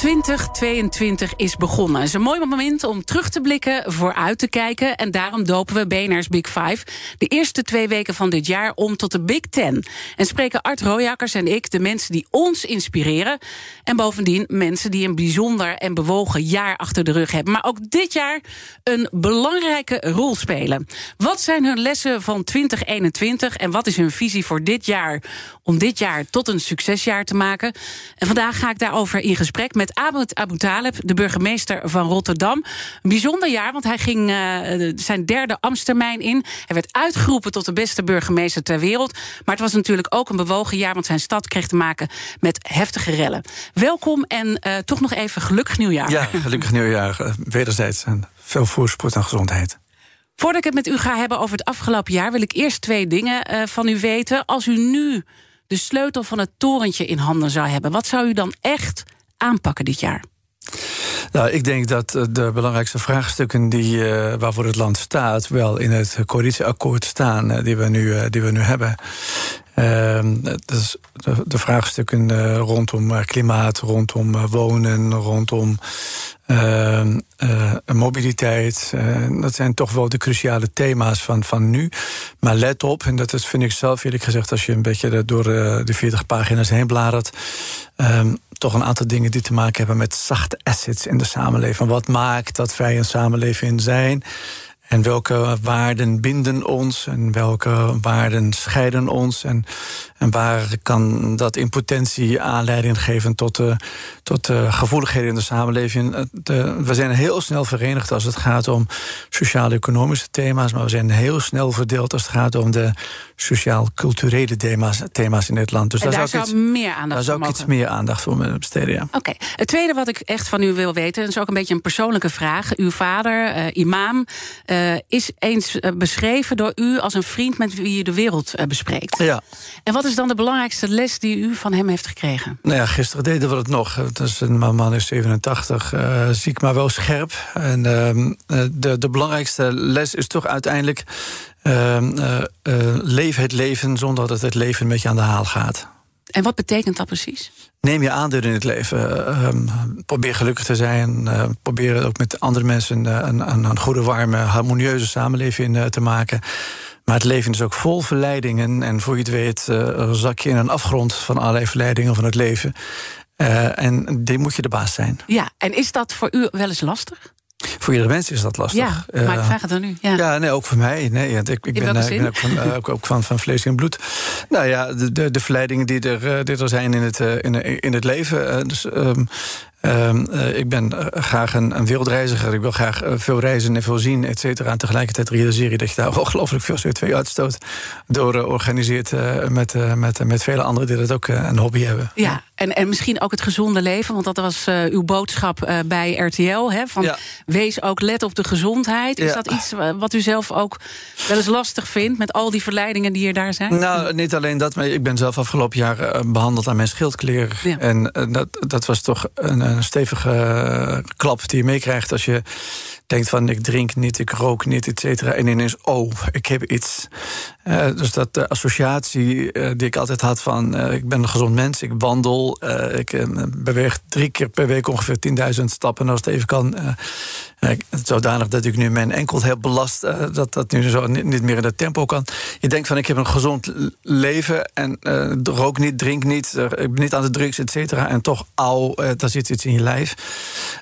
2022 is begonnen. Het is een mooi moment om terug te blikken, vooruit te kijken. En daarom dopen we BNR's Big Five de eerste twee weken van dit jaar om tot de Big Ten. En spreken Art Royakkers en ik de mensen die ons inspireren. En bovendien mensen die een bijzonder en bewogen jaar achter de rug hebben. Maar ook dit jaar een belangrijke rol spelen. Wat zijn hun lessen van 2021 en wat is hun visie voor dit jaar? Om dit jaar tot een succesjaar te maken. En vandaag ga ik daarover in gesprek met met Abu Taleb, de burgemeester van Rotterdam. Een bijzonder jaar, want hij ging uh, zijn derde ambtstermijn in. Hij werd uitgeroepen tot de beste burgemeester ter wereld. Maar het was natuurlijk ook een bewogen jaar, want zijn stad kreeg te maken met heftige rellen. Welkom en uh, toch nog even gelukkig nieuwjaar. Ja, gelukkig nieuwjaar. Uh, wederzijds en veel voorspoed en gezondheid. Voordat ik het met u ga hebben over het afgelopen jaar, wil ik eerst twee dingen van u weten. Als u nu de sleutel van het torentje in handen zou hebben, wat zou u dan echt aanpakken dit jaar? Nou, ik denk dat eh, de belangrijkste vraagstukken die, uh, waarvoor het land staat, wel in het coalitieakkoord staan, uh, die, we nu, die we nu hebben. Dus de, de, vraagstukken rondom klimaat, rondom wonen, rondom mobiliteit. dat zijn toch wel de cruciale thema's van, van nu. Maar let op, en dat is, vind ik zelf eerlijk gezegd, als je een beetje door de 40 pagina's heen bladert. Um, toch een aantal dingen die te maken hebben met zachte assets in de samenleving. Wat maakt dat wij een samenleving zijn? En welke waarden binden ons en welke waarden scheiden ons? En, en waar kan dat in potentie aanleiding geven tot, de, tot de gevoeligheden in de samenleving? De, we zijn heel snel verenigd als het gaat om sociaal-economische thema's, maar we zijn heel snel verdeeld als het gaat om de sociaal-culturele thema's, thema's in dit land. Dus daar, daar zou, ik iets, meer aandacht daar zou ik iets meer aandacht voor besteden. Ja. Oké. Het tweede wat ik echt van u wil weten, is ook een beetje een persoonlijke vraag. Uw vader, uh, imam, uh, is eens uh, beschreven door u als een vriend met wie u de wereld bespreekt. Ja. En wat is dan de belangrijkste les die u van hem heeft gekregen? Nou ja, gisteren deden we het nog. Het is een man is 87, ziek maar wel scherp. En ehm, de, de belangrijkste les is toch uiteindelijk uh, leef het leven zonder dat het leven met je aan de haal gaat. En wat betekent dat precies? Neem je aandeel in het leven. Ehm, probeer gelukkig te zijn. probeer ook met andere mensen een, een, een goede, warme, harmonieuze samenleving te maken. Maar het leven is ook vol verleidingen. En voor je het weet zak je in een afgrond van allerlei verleidingen van het leven. en die moet je de baas zijn. Ja, en is dat voor u wel eens lastig? Voor iedere mens is dat lastig. Ja, maar ik vraag het dan nu. Ja, ja nee, ook voor mij. Nee, ik, ik, ben, ik ben ook, van, uh, ook, ook, van, van vlees en bloed. Nou ja, de, de, de verleidingen die er, die er zijn in het, in, in het leven. dus um, Uh, ik ben graag een, een, wereldreiziger. Ik wil graag veel reizen en veel zien, et cetera. En tegelijkertijd realiseer je dat je daar ongelooflijk veel CO2 uitstoot. Door organiseert met, met, met vele anderen die dat ook een hobby hebben. Ja, en, en misschien ook het gezonde leven. Want dat was uw boodschap bij RTL. Hè, van Wees ook let op de gezondheid. Is dat iets wat u zelf ook wel eens lastig vindt... met al die verleidingen die er daar zijn? Nou, niet alleen dat. Maar ik ben zelf afgelopen jaar behandeld aan mijn schildklier. En dat, dat was toch een een stevige eh, klap die je meekrijgt als je denkt van ik drink niet, ik rook niet, et cetera. En ineens, oh, ik heb iets. Uh, dus dat associatie uh, die ik altijd had van uh, ik ben een gezond mens, ik wandel, ik beweeg drie keer per week ongeveer 10.000 stappen als het even kan. zodanig dat ik nu mijn enkel heb belast, dat dat nu zo niet, meer in dat tempo kan. Je denkt van ik heb een gezond leven en rook niet, drink niet, ik ben niet aan de drugs, et cetera. En toch, au, daar zit iets in je lijf.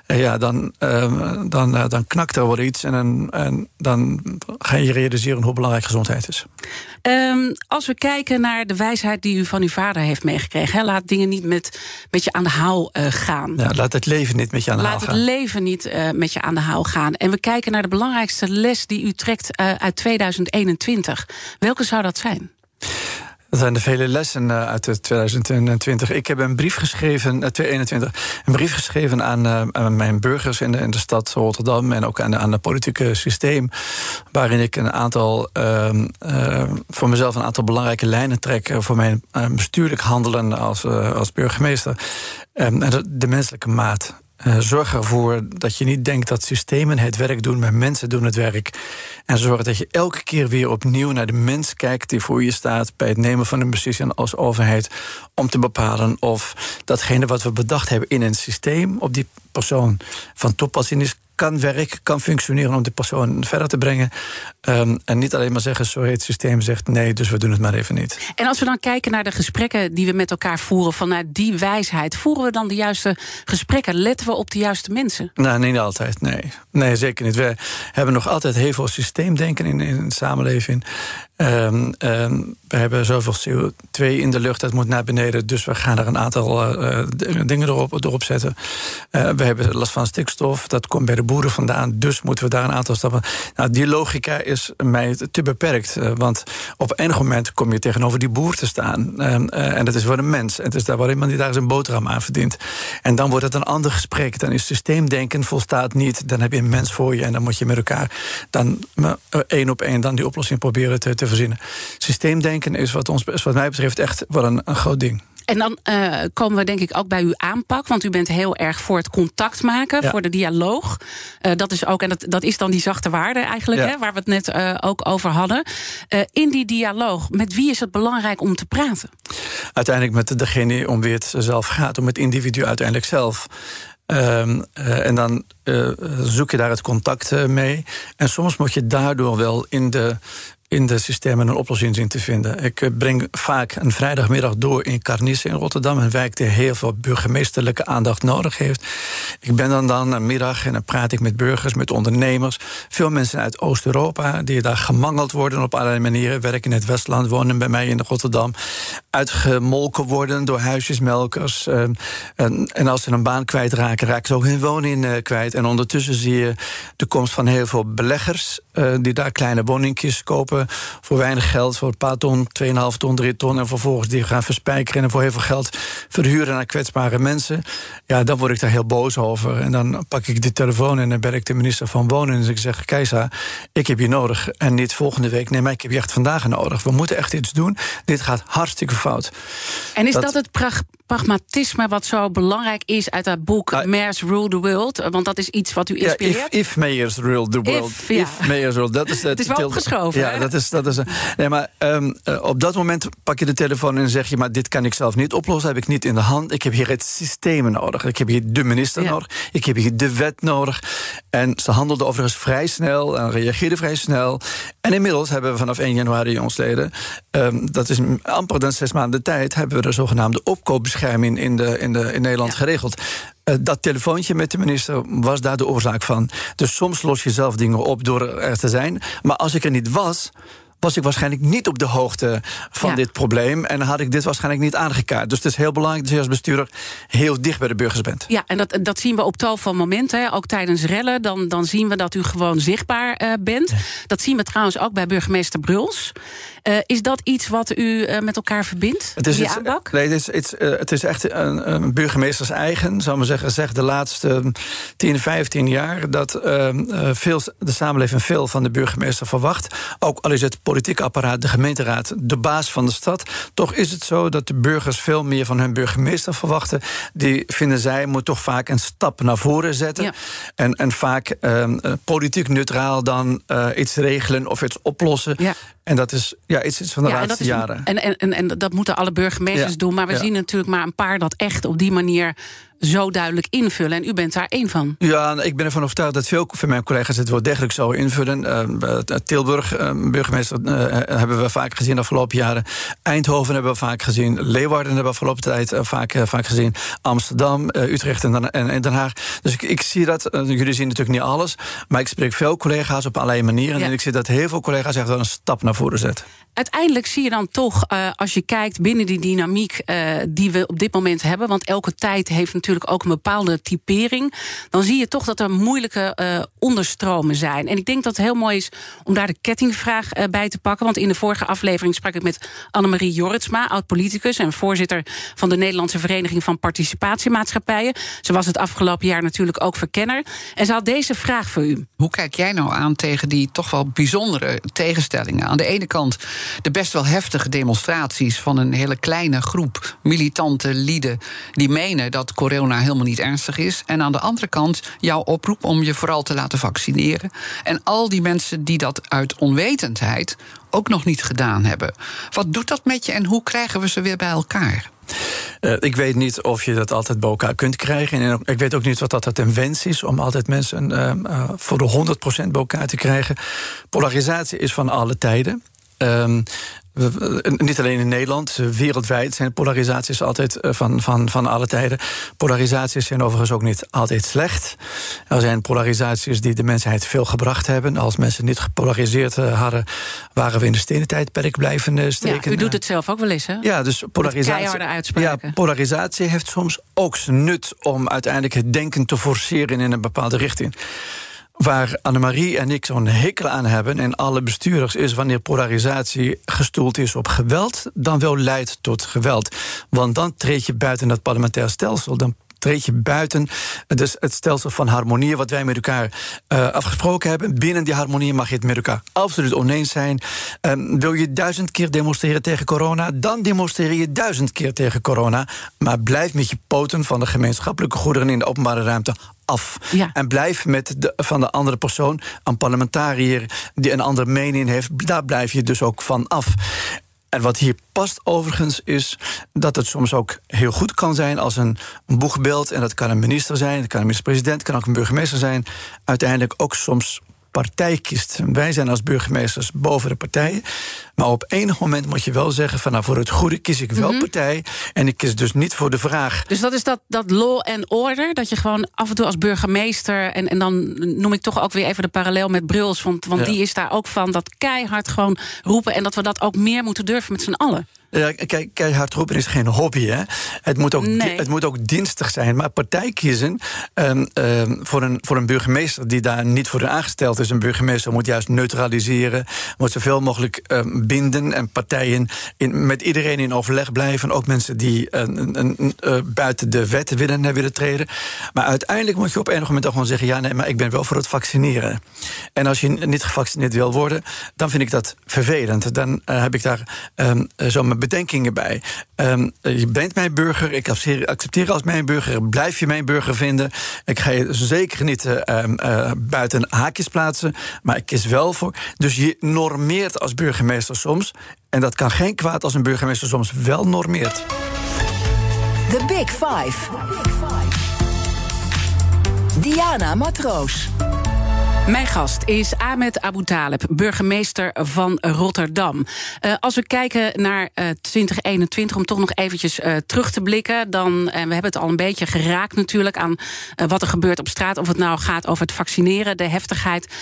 ja, dan, dan, dan knakt er wel iets en, dan, en dan ga je realiseren hoe belangrijk gezondheid is. Um, als we kijken naar de wijsheid die u van uw vader heeft meegekregen, hè, laat dingen niet met, met je aan de haal uh, gaan. Ja, laat het leven niet met je aan de laat haal gaan. Laat het leven niet uh, met je aan de haal gaan. En we kijken naar de belangrijkste les die u trekt uh, uit 2021. Welke zou dat zijn? Dat zijn de vele lessen uh, uit 2020. Ik heb een brief geschreven, uh, 2021, een brief geschreven aan, aan mijn burgers in de, stad Rotterdam en ook aan, aan het politieke systeem, waarin ik een aantal, ehm, voor mezelf een aantal belangrijke lijnen trek voor mijn bestuurlijk handelen als, als burgemeester. De, de menselijke maat. Uh, zorg ervoor dat je niet denkt dat systemen het werk doen, maar mensen doen het werk. En zorg dat je elke keer weer opnieuw naar de mens kijkt die voor je staat bij het nemen van een beslissing als overheid. Om te bepalen of datgene wat we bedacht hebben in een systeem op die persoon van toepassing is kan werken, kan functioneren om de persoon verder te brengen. Um, en niet alleen maar zeggen, sorry, het systeem zegt nee, dus we doen het maar even niet. En als we dan kijken naar de gesprekken die we met elkaar voeren, vanuit die wijsheid, voeren we dan de juiste gesprekken? Letten we op de juiste mensen? Nou, niet altijd, nee. Nee, zeker niet. We hebben nog altijd heel veel systeemdenken in, in de samenleving. Um, um, we hebben zoveel CO2 in de lucht, dat moet naar beneden. Dus we gaan er een aantal uh, dingen erop, erop zetten. Uh, we hebben last van stikstof, dat komt bij de boeren vandaan. Dus moeten we daar een aantal stappen. Nou, die logica is mij te beperkt. Want op enig moment kom je tegenover die boer te staan. en dat is voor een mens. Het is daar waar iemand die daar zijn boterham aan verdient. En dan wordt het een ander gesprek. Dan is systeemdenken volstaat niet. Dan heb je een mens voor je en dan moet je met elkaar dan één op één dan die oplossing proberen te, te verzinnen. Systeemdenken is wat, ons, wat mij betreft echt wel een, een groot ding. En dan uh, komen we denk ik ook bij uw aanpak. Want u bent heel erg voor het contact maken, ja. voor de dialoog. Uh, dat is ook, en dat, dat is dan die zachte waarde eigenlijk, ja. hè, waar we het net uh, ook over hadden. in die dialoog, met wie is het belangrijk om te praten? Uiteindelijk met degene om wie het zelf gaat, om het individu uiteindelijk zelf. Um, uh, en dan uh, zoek je daar het contact uh, mee. En soms moet je daardoor wel in de in de systemen een oplossing zien te vinden. Ik eh, breng vaak een vrijdagmiddag door in Carnice in Rotterdam, een wijk die heel veel burgemeesterlijke aandacht nodig heeft. Ik ben dan dan een middag en dan praat ik met burgers, met ondernemers. Veel mensen uit Oost-Europa die daar gemangeld worden op allerlei manieren, werken in het Westland, wonen bij mij in Rotterdam, uitgemolken worden door huisjesmelkers. Eh, en, en als ze een baan kwijtraken, raken ze ook hun woning eh, kwijt. En ondertussen zie je de komst van heel veel beleggers die daar kleine woningjes kopen voor weinig geld, voor een paar ton, 2,5 ton, 3 ton. En vervolgens die gaan verspijkeren en voor heel veel geld verhuren aan kwetsbare mensen. Ja, dan word ik daar heel boos over. En dan pak ik de telefoon en dan bel ik de minister van Wonen. En ik zeg: Keisa, ik heb je nodig. En niet volgende week. Nee, maar ik heb je echt vandaag nodig. We moeten echt iets doen. Dit gaat hartstikke fout. En is dat, dat het pragmatisme wat zo belangrijk is uit dat boek uh, Mayors Rule the World? Want dat is iets wat u inspireert. Ja, if, if mayors rule the world. If, ja. if mayors rule. Dat is, het is wel opgeschoven. Ja, dat is, dat is, nee, maar um, uh, op dat moment pak je de telefoon en zeg je... maar dit kan ik zelf niet oplossen, heb ik niet in de hand. Ik heb hier het systeem nodig. Ik heb hier de minister ja. nodig. Ik heb hier de wet nodig. En ze handelden overigens vrij snel en reageerden vrij snel. En inmiddels hebben we vanaf 1 januari jongsleden... Um, dat is amper dan zes maanden tijd... hebben we de zogenaamde opkoopbescherming in, de, in, de, in Nederland ja. geregeld. Uh, dat telefoontje met de minister was daar de oorzaak van. Dus soms los je zelf dingen op door er te zijn. Maar als ik er niet was was ik waarschijnlijk niet op de hoogte van ja. dit probleem. En had ik dit waarschijnlijk niet aangekaart. Dus het is heel belangrijk dat je als bestuurder heel dicht bij de burgers bent. Ja, en dat, dat zien we op tal van momenten. Hè. Ook tijdens rellen. Dan, dan zien we dat u gewoon zichtbaar uh, bent. Ja. Dat zien we trouwens ook bij burgemeester Bruls. Uh, is dat iets wat u uh, met elkaar verbindt? Het is, die aanpak? Nee, het is, het, uh, het is echt een, een burgemeesters eigen, zou maar zeggen, zeg de laatste 10, 15 jaar dat veel, de samenleving veel van de burgemeester verwacht. Ook al is het politieke apparaat, de gemeenteraad, de baas van de stad. Toch is het zo dat de burgers veel meer van hun burgemeester verwachten. Die vinden zij moet toch vaak een stap naar voren zetten. Ja. En, en vaak um, politiek neutraal dan iets regelen of iets oplossen. Ja. En dat is ja, iets, iets van de ja, laatste en jaren. En, en, en, en dat moeten alle burgemeesters ja. doen. Maar we zien natuurlijk maar een paar dat echt op die manier zo duidelijk invullen. En u bent daar één van. Ja, ik ben ervan overtuigd dat veel van mijn collega's het wel degelijk zo invullen. Uh, Tilburg, uh, burgemeester, uh, hebben we vaak gezien de afgelopen jaren. Eindhoven hebben we vaak gezien. Leeuwarden hebben we afgelopen tijd vaak, vaak gezien. Amsterdam, Utrecht en, en, en, Den Haag. Dus ik, ik zie dat. jullie zien natuurlijk niet alles. Maar ik spreek veel collega's op allerlei manieren. Ja. En ik zie dat heel veel collega's echt wel een stap naar voren zetten. Uiteindelijk zie je dan toch, als je kijkt binnen die dynamiek die we op dit moment hebben. Want elke tijd heeft natuurlijk natuurlijk ook een bepaalde typering. Dan zie je toch dat er moeilijke uh, onderstromen zijn. En ik denk dat het heel mooi is om daar de kettingvraag uh, bij te pakken. Want in de vorige aflevering sprak ik met Annemarie Jorritsma, oud-politicus en voorzitter van de Nederlandse Vereniging van Participatiemaatschappijen. Ze was het afgelopen jaar natuurlijk ook verkenner. En ze had deze vraag voor u. Hoe kijk jij nou aan tegen die toch wel bijzondere tegenstellingen? Aan de ene kant de best wel heftige demonstraties van een hele kleine groep militante lieden die menen dat corona helemaal niet ernstig is. En aan de andere kant jouw oproep om je vooral te laten vaccineren. En al die mensen die dat uit onwetendheid ook nog niet gedaan hebben. Wat doet dat met je en hoe krijgen we ze weer bij elkaar? Uh, ik weet niet of je dat altijd bij elkaar kunt krijgen. En ik weet ook niet wat dat een wens is om altijd mensen uh, voor de 100% bij elkaar te krijgen. Polarisatie is van alle tijden. Um, niet alleen in Nederland, wereldwijd zijn polarisaties altijd eh, van, van, van alle tijden. Polarisaties zijn overigens ook niet altijd slecht. Er zijn polarisaties die de mensheid veel gebracht hebben. Als mensen niet gepolariseerd eh, hadden, waren we in de stenen tijdperk blijven eh, steken. Ja, u doet het zelf ook wel eens, hè? Ja, dus polarisatie. Ja, polarisatie heeft soms ook zijn nut om uiteindelijk het denken te forceren in een bepaalde richting. Waar Annemarie en ik zo'n hekel aan hebben, en alle bestuurders, is wanneer polarisatie gestoeld is op geweld, dan wel leidt tot geweld. Want dan treed je buiten het parlementair stelsel. Dan treed je buiten dus het stelsel van harmonie... wat wij met elkaar uh, afgesproken hebben. Binnen die harmonie mag je het met elkaar absoluut oneens zijn. Um, wil je duizend keer demonstreren tegen corona... dan demonstreer je duizend keer tegen corona. Maar blijf met je poten van de gemeenschappelijke goederen... in de openbare ruimte af. Ja. En blijf met de, van de andere persoon, een parlementariër die een andere mening heeft, daar blijf je dus ook van af. En wat hier past overigens is dat het soms ook heel goed kan zijn als een, boegbeeld. En dat kan een minister zijn, dat kan een minister-president, kan ook een burgemeester zijn. Uiteindelijk ook soms partij kiest. Wij zijn als burgemeesters boven de partijen. Maar op enig moment moet je wel zeggen: van nou, voor het goede kies ik wel mhm. partij. En ik kies dus niet voor de vraag. Dus dat is dat, dat law and order. Dat je gewoon af en toe als burgemeester. En, en dan noem ik toch ook weer even de parallel met Bruls. Want, want die is daar ook van dat keihard gewoon roepen. En dat we dat ook meer moeten durven met z'n allen. Ja, kijk, keihard roepen is geen hobby. Hè? Het, moet ook, het moet ook dienstig zijn. Maar partij kiezen um, um, voor, een, voor een burgemeester die daar niet voor aangesteld is. Een burgemeester moet juist neutraliseren, moet zoveel mogelijk um, binden en partijen in, met iedereen in overleg blijven. Ook mensen die uh, buiten de wet willen, willen treden. Maar uiteindelijk moet je op enig moment toch gewoon zeggen: ja, nee, maar ik ben wel voor het vaccineren. En als je niet gevaccineerd wil worden, dan vind ik dat vervelend. Dan uh, heb ik daar zo mijn bedenkingen bij. Um, je bent mijn burger, ik accepteer als mijn burger, blijf je mijn burger vinden. Ik ga je zeker niet uh, uh, buiten haakjes plaatsen, maar ik kies wel voor. Dus je normeert als burgemeester soms. En dat kan geen kwaad als een burgemeester soms wel normeert. The Big Five. Diana Matroos. Mijn gast is Ahmed Abu Taleb, burgemeester van Rotterdam. Uh, als we kijken naar uh, 2021, om toch nog eventjes uh, terug te blikken... dan, we hebben het al een beetje geraakt natuurlijk aan wat er gebeurt op straat... of het nou gaat over het vaccineren, de heftigheid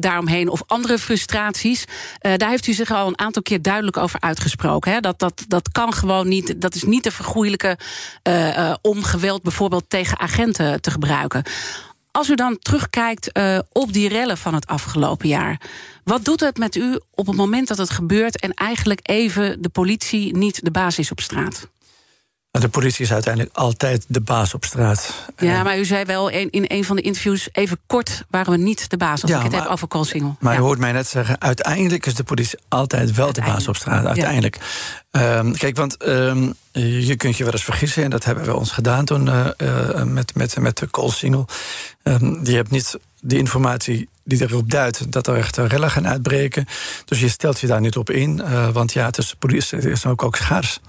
daaromheen... of andere frustraties. daar heeft u zich al een aantal keer duidelijk over uitgesproken. Hè? Dat, dat, dat kan gewoon niet, dat is niet te vergoeilijken... om geweld bijvoorbeeld tegen agenten te gebruiken. Als u dan terugkijkt uh, op die rellen van het afgelopen jaar, wat doet het met u op het moment dat het gebeurt en eigenlijk even de politie niet de baas is op straat? De politie is uiteindelijk altijd de baas op straat. Ja, maar u zei wel in, in een van de interviews... even kort waren we niet de baas, als ja, ik het maar, heb over Koolsingel. Maar ja. u hoort mij net zeggen... uiteindelijk is de politie altijd wel de baas op straat. Uiteindelijk. Ja. Um, kijk, want um, je kunt je wel eens vergissen... en dat hebben we ons gedaan toen uh, uh, met, met, met de Koolsingel. Um, je hebt niet de informatie die erop duidt dat er echt rellen gaan uitbreken. Dus je stelt je daar niet op in. Uh, want ja, het is, politie is ook, ook schaars.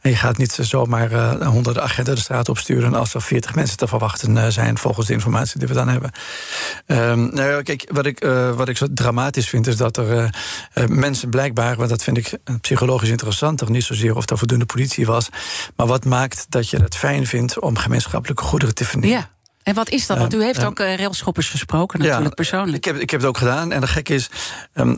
En je gaat niet zomaar uh, honderden agenten de straat opsturen... als er veertig mensen te verwachten uh, zijn... volgens de informatie die we dan hebben. Um, nou kijk, wat ik, wat ik zo dramatisch vind... is dat er mensen blijkbaar... want dat vind ik psychologisch interessanter... niet zozeer of er voldoende politie was... maar wat maakt dat je het fijn vindt om gemeenschappelijke goederen te vernielen? En wat is dat? Want u heeft ook uh, railschoppers gesproken, natuurlijk ja, persoonlijk. Ik heb, ik heb het ook gedaan. En de gek is, um,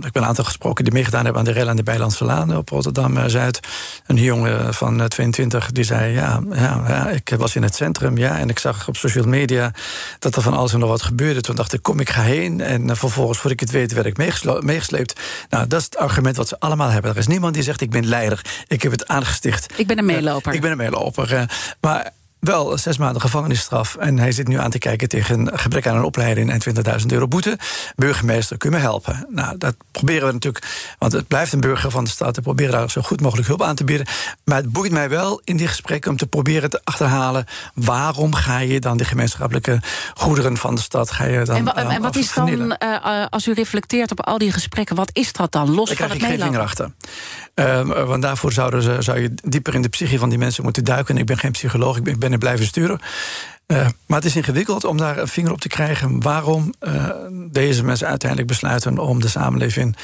ik ben een aantal gesproken die meegedaan hebben aan de rail aan de Bijlandse Laan op Rotterdam-Zuid. Een jongen van 22 die zei: ja, ja, ja, ik was in het centrum, ja, en ik zag op social media dat er van alles en nog wat gebeurde. Toen dacht ik: kom, ik ga heen. En vervolgens, voordat ik het weet, werd ik meegesleept. Nou, dat is het argument wat ze allemaal hebben. Er is niemand die zegt: ik ben leider, ik heb het aangesticht. Ik ben een meeloper. ik ben een meeloper. maar wel zes maanden gevangenisstraf. En hij zit nu aan te kijken tegen een gebrek aan een opleiding en 20.000 euro boete. Burgemeester, kun je me helpen? Nou, dat proberen we natuurlijk, want het blijft een burger van de stad. We proberen daar zo goed mogelijk hulp aan te bieden. Maar het boeit mij wel in die gesprekken om te proberen te achterhalen. waarom ga je dan de gemeenschappelijke goederen van de stad. Ga je dan, en, en wat is dan, uh, als u reflecteert op al die gesprekken, wat is dat dan? Los van het meelopen? geen vinger achter. Uh, want daarvoor zouden ze, zou je dieper in de psyche van die mensen moeten duiken. Ik ben geen psycholoog, ik ben, blijven sturen. Uh, maar het is ingewikkeld om daar een vinger op te krijgen waarom uh, deze mensen uiteindelijk besluiten om de samenleving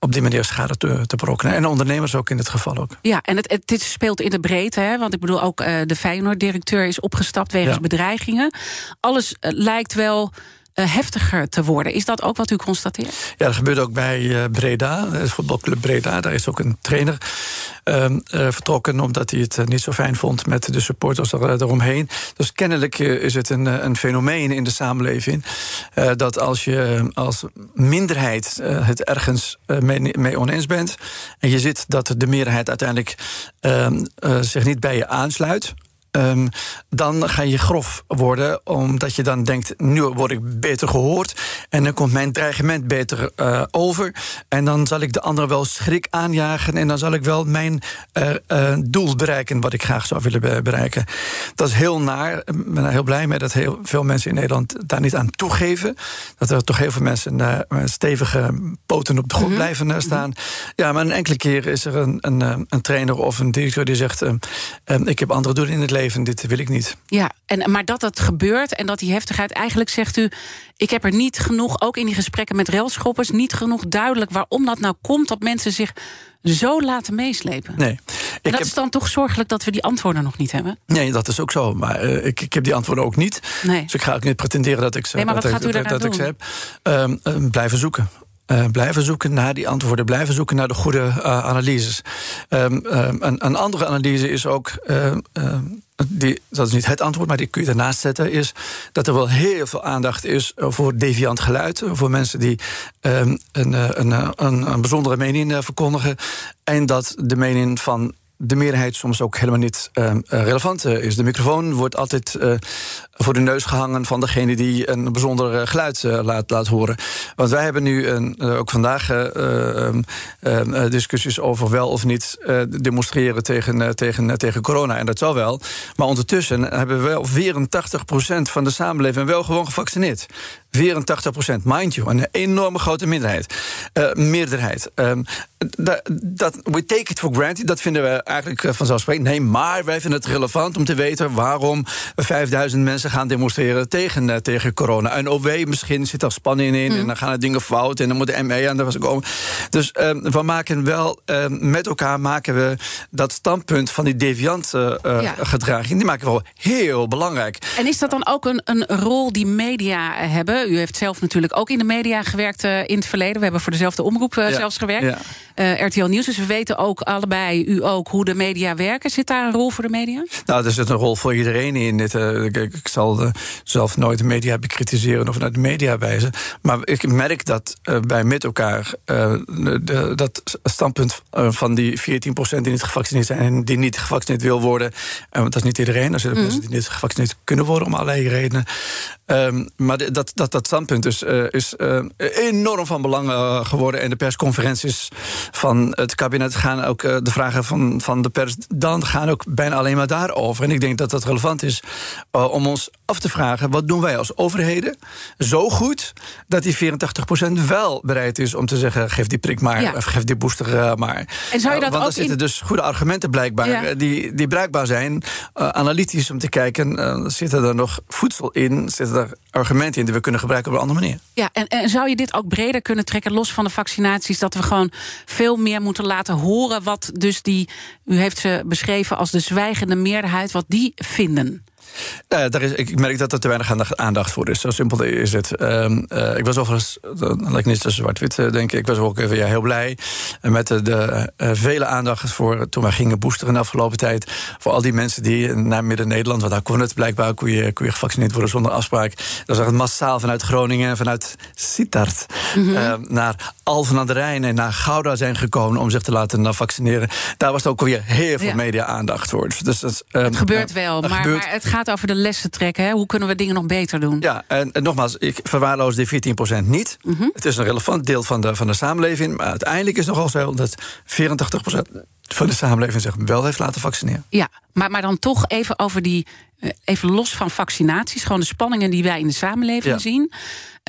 op die manier schade te, te berokkenen. En ondernemers ook in dit geval ook. Ja, en het, het dit speelt in de breedte. Hè? Want ik bedoel, ook uh, de Feyenoord-directeur is opgestapt wegens ja. bedreigingen. Alles lijkt wel heftiger te worden. Is dat ook wat u constateert? Ja, dat gebeurt ook bij uh, Breda, de voetbalclub Breda. Daar is ook een trainer uh, vertrokken omdat hij het niet zo fijn vond met de supporters er, eromheen. Dus kennelijk is het een, een fenomeen in de samenleving dat als je als minderheid het ergens mee, mee, oneens bent en je ziet dat de meerderheid uiteindelijk ehm, zich niet bij je aansluit Um, dan ga je grof worden, omdat je dan denkt: nu word ik beter gehoord. En dan komt mijn dreigement beter uh, over. En dan zal ik de anderen wel schrik aanjagen. En dan zal ik wel mijn uh, uh, doel bereiken, wat ik graag zou willen bereiken. Dat is heel naar. Ik ben er heel blij mee dat heel veel mensen in Nederland daar niet aan toegeven. Dat er toch heel veel mensen stevige poten op de grond mm -hmm. blijven staan. Ja, maar een enkele keer is er een, een, een trainer of een directeur die zegt: Ik heb andere doelen in het leven leven, dit wil ik niet. Ja, en, maar dat dat gebeurt en dat die heftigheid... eigenlijk zegt u, ik heb er niet genoeg, ook in die gesprekken met railschoppers... niet genoeg duidelijk waarom dat nou komt... dat mensen zich zo laten meeslepen. Nee. En dat is dan toch zorgelijk dat we die antwoorden nog niet hebben? Nee, dat is ook zo. Maar uh, ik, ik heb die antwoorden ook niet. Nee. Dus ik ga ook niet pretenderen dat ik ze, nee, maar wat dat, gaat u dat, dat ik ze heb. Um, um, blijven zoeken. Uh, blijven zoeken naar die antwoorden, blijven zoeken naar de goede uh, analyses. Um, um, een, een, andere analyse is ook. Uh, die, dat is niet het antwoord, maar die kun je ernaast zetten. Is dat er wel heel veel aandacht is voor deviant geluid. Voor mensen die um, een, een, een, een, bijzondere mening verkondigen. En dat de mening van de meerderheid soms ook helemaal niet relevant is. De microfoon wordt altijd uh, voor de neus gehangen van degene die een bijzonder geluid uh, laat, laat horen. Want wij hebben nu een, ook vandaag discussies over wel of niet demonstreren tegen, tegen, tegen corona. En dat zal wel. Maar ondertussen hebben we wel 84% van de samenleving wel gewoon gevaccineerd. 84 procent, mind you, een enorme grote minderheid. Meerderheid. Dat, dat, we take it for granted, dat vinden we eigenlijk vanzelfsprekend. Nee, maar wij vinden het relevant om te weten waarom 5000 mensen gaan demonstreren tegen, uh, tegen corona. En OW, misschien zit er spanning in mm. en dan gaan er dingen fout en dan moet de ME aan de was komen. Dus um, we maken wel, um, met elkaar maken we dat standpunt van die deviante uh, ja. gedraging, die maken we wel heel belangrijk. En is dat dan ook een, een rol die media hebben? U heeft zelf natuurlijk ook in de media gewerkt uh, in het verleden. We hebben voor dezelfde omroep uh, ja. zelfs gewerkt. Ja. RTL Nieuws. Dus we weten ook allebei, u ook, hoe de media werken. Zit daar een rol voor de media? Nou, er zit een rol voor iedereen in. Dit, zal zelf nooit de media bekritiseren of naar de media wijzen. Maar ik merk dat bij met elkaar de, dat standpunt van die 14% die niet gevaccineerd zijn en die niet gevaccineerd wil worden. want dat is niet iedereen. Er zitten mm. mensen die niet gevaccineerd kunnen worden om allerlei redenen. Um, maar dat, dat, dat standpunt is, uh, is uh, enorm van belang uh, geworden. En de persconferenties van het kabinet gaan ook de vragen van, van de pers. dan gaan ook bijna alleen maar daarover. En ik denk dat dat relevant is om ons af te vragen: wat doen wij als overheden zo goed dat die 84% wel bereid is om te zeggen: geef die prik maar, ja. of geef die booster maar. En zou je dat Want er zitten in... dus goede argumenten blijkbaar Ja. die, die bruikbaar zijn. analytisch om te kijken: zitten er nog voedsel in? Argumenten in die we kunnen gebruiken op een andere manier. Ja, en, en zou je dit ook breder kunnen trekken, los van de vaccinaties, dat we gewoon veel meer moeten laten horen wat dus die, u heeft ze beschreven als de zwijgende meerderheid, wat die vinden? Uh, daar is, ik merk dat er te weinig aandacht voor is. Zo simpel is het. Uh, uh, ik was overigens, dat lijkt niet zo zwart-wit, denk ik. Ik was ook even ja, heel blij met de, de vele aandacht voor toen wij gingen boosteren de afgelopen tijd. Voor al die mensen die naar Midden-Nederland, want daar kon het blijkbaar, kon je, kon je gevaccineerd worden zonder afspraak. Dat was echt massaal vanuit Groningen, vanuit Sittard, mm -hmm. naar Alphen aan de Rijn en naar Gouda zijn gekomen om zich te laten vaccineren. Daar was ook alweer heel veel media-aandacht voor. Dus, dus dat, het gebeurt wel, maar, gebeurt. maar het gaat over de lessen trekken. Hè? Hoe kunnen we dingen nog beter doen? Ja, en, en nogmaals, ik verwaarloos die 14% niet. Mm -hmm. Het is een relevant deel van de, van de samenleving. Maar uiteindelijk is het nogal zo dat 84% van de samenleving zich wel heeft laten vaccineren. Ja, maar, maar dan toch even over die. Eh, even los van vaccinaties, gewoon de spanningen die wij in de samenleving ja. zien.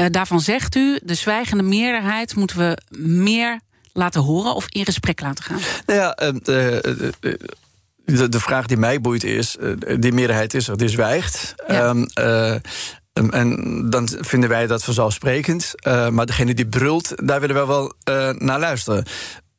Uh, daarvan zegt u, de zwijgende meerderheid moeten we meer laten horen of in gesprek laten gaan? Nou ja, uh, de, de, vraag die mij boeit is: uh, die meerderheid is er, die zwijgt. Ja. Um, uh, en dan vinden wij dat vanzelfsprekend. Uh, maar degene die brult, daar willen we wel naar luisteren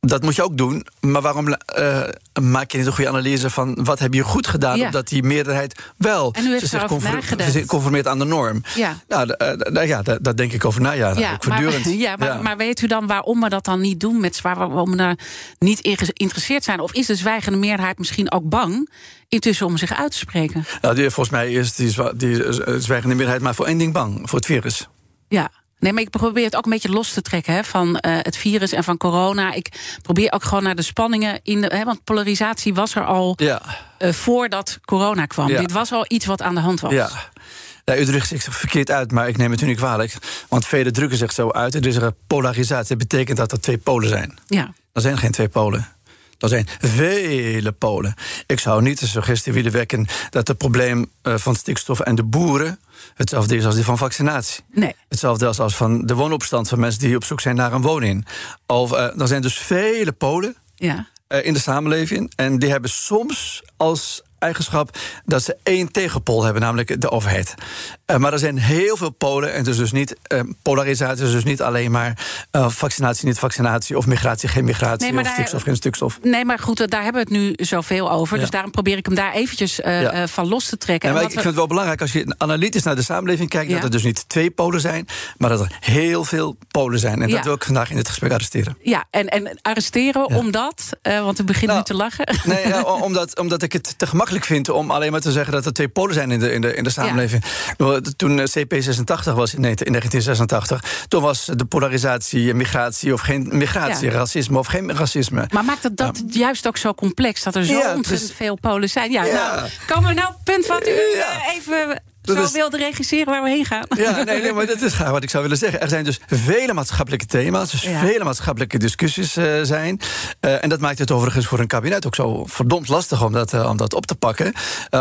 dat moet je ook doen. Maar waarom uh, maak je niet een goede analyse van wat heb je goed gedaan, ja. omdat die meerderheid wel zich conform, conformeert aan de norm? Ja, nou, uh, ja daar, denk ik over na. Ja, ja, maar, ja, maar, ja. maar, weet u dan waarom we dat dan niet doen met waarom we daar niet in geïnteresseerd zijn? Of is de zwijgende meerderheid misschien ook bang intussen om zich uit te spreken? Nou, die, volgens mij is die, die zwijgende meerderheid maar voor één ding bang: voor het virus. Ja, Nee, maar ik probeer het ook een beetje los te trekken hè, van uh, het virus en van corona. Ik probeer ook gewoon naar de spanningen in de. Hè, want polarisatie was er al ja. uh, voordat corona kwam. Ja. Dit was al iets wat aan de hand was. Ja. Ja, u drukt zich verkeerd uit, maar ik neem het u niet kwalijk. Want velen drukken zich zo uit. Er is er polarisatie. Dat betekent dat er twee polen zijn. Ja. Er zijn geen twee polen. Er zijn vele Polen. Ik zou niet de suggestie willen wekken dat het probleem uh, van stikstof en de boeren hetzelfde is als die van vaccinatie. Nee. Hetzelfde als, als van de woonopstand van mensen die op zoek zijn naar een woning. Of, uh, er zijn dus vele Polen ja. uh, in de samenleving. En die hebben soms als eigenschap dat ze één tegenpol hebben, namelijk de overheid. Uh, maar er zijn heel veel polen en is dus niet uh, polarisatie, is dus niet alleen maar uh, vaccinatie, niet vaccinatie, of migratie, geen migratie, nee, of stikstof, geen stikstof. Nee, maar goed, daar hebben we het nu zoveel over. Ja. Dus daarom probeer ik hem daar eventjes ja. van los te trekken. En ik vind het wel belangrijk als je analytisch naar de samenleving kijkt, ja. dat er dus niet twee polen zijn, maar dat er heel veel polen zijn. En dat wil ik vandaag in dit gesprek arresteren. Ja, en, en arresteren omdat, want we beginnen nou, nu te lachen. Nee, omdat, omdat ik het te gemakkelijk vind om alleen maar te zeggen dat er twee polen zijn in de, in de, in de samenleving. Ja. Toen CP86 was in 1986, toen was de polarisatie migratie of geen migratie, ja. racisme of geen racisme. Maar maakt het dat ja. juist ook zo complex dat er zo ontzettend dus, veel polen zijn? Ja, Nou, komen we nou punt wat u even zo is... wilde regisseren waar we heen gaan. Ja, nee, nee, maar dat is wat ik zou willen zeggen. Er zijn dus vele maatschappelijke thema's, dus ja. vele maatschappelijke discussies uh, zijn. Uh, en dat maakt het overigens voor een kabinet ook zo verdomd lastig om dat, uh, om dat op te pakken.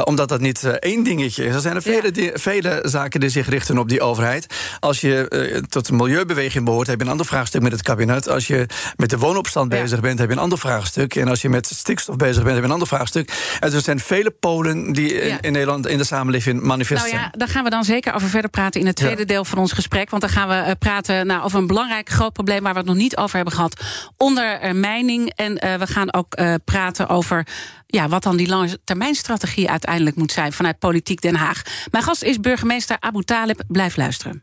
omdat dat niet één dingetje is. Er zijn er vele, vele zaken die zich richten op die overheid. Als je tot de milieubeweging behoort, heb je een ander vraagstuk met het kabinet. Als je met de woonopstand ja. bezig bent, heb je een ander vraagstuk. En als je met stikstof bezig bent, heb je een ander vraagstuk. En er zijn vele polen die in, in Nederland in de samenleving manifesteren. Nou ja, daar gaan we dan zeker over verder praten in het tweede deel van ons gesprek. Want dan gaan we uh, praten nou, over een belangrijk groot probleem waar we het nog niet over hebben gehad. Ondermijning. En uh, we gaan ook uh, praten over ja, wat dan die lange termijnstrategie uiteindelijk moet zijn vanuit Politiek Den Haag. Mijn gast is burgemeester Abu Talib. Blijf luisteren.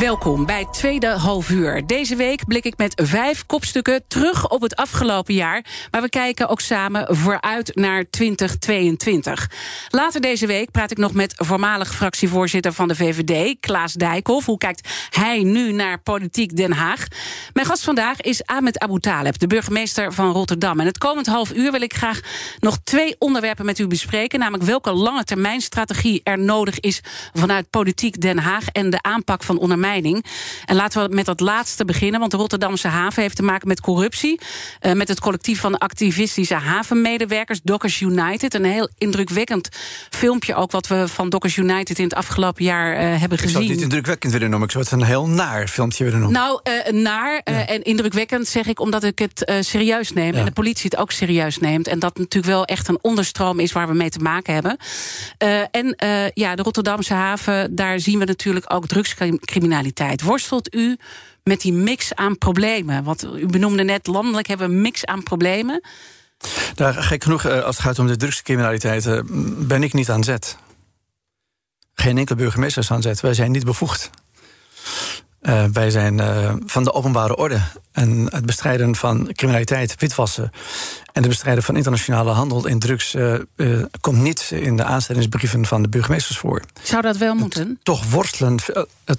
Welkom bij het tweede halfuur. Deze week blik ik met vijf kopstukken terug op het afgelopen jaar. Maar we kijken ook samen vooruit naar 2022. Later deze week praat ik nog met voormalig fractievoorzitter van de VVD, Klaas Dijkhoff. Hoe kijkt hij nu naar politiek Den Haag? Mijn gast vandaag is Ahmed Abu Taleb, de burgemeester van Rotterdam. En het komend half uur wil ik graag nog twee onderwerpen met u bespreken. Namelijk welke lange termijn strategie er nodig is vanuit politiek Den Haag en de aanpak van ondermijning ondermijning. En laten we met dat laatste beginnen, want de Rotterdamse haven heeft te maken met corruptie. Uh, met het collectief van activistische havenmedewerkers, Dockers United. Een heel indrukwekkend filmpje ook wat we van Dockers United in het afgelopen jaar uh, hebben gezien. Ik zou het niet indrukwekkend willen noemen, ik zou het een heel naar filmpje willen noemen. Nou, uh, naar en indrukwekkend zeg ik omdat ik het serieus neem. En de politie het ook serieus neemt. En dat natuurlijk wel echt een onderstroom is waar we mee te maken hebben. en ja, de Rotterdamse haven, daar zien we natuurlijk ook drugscriminaliteit. Worstelt u met die mix aan problemen? Want u benoemde net, landelijk hebben we een mix aan problemen. Daar, gek genoeg, eh, als het gaat om de drugscriminaliteit, eh, ben ik niet aan zet. Geen enkel burgemeester is aan zet. Wij zijn niet bevoegd. Uh, wij zijn uh, van de openbare orde. En het bestrijden van criminaliteit, witwassen. en de bestrijden van internationale handel in drugs. Uh, komt niet in de aanstellingsbrieven van de burgemeesters voor. Zou dat wel moeten? Toch worstelen,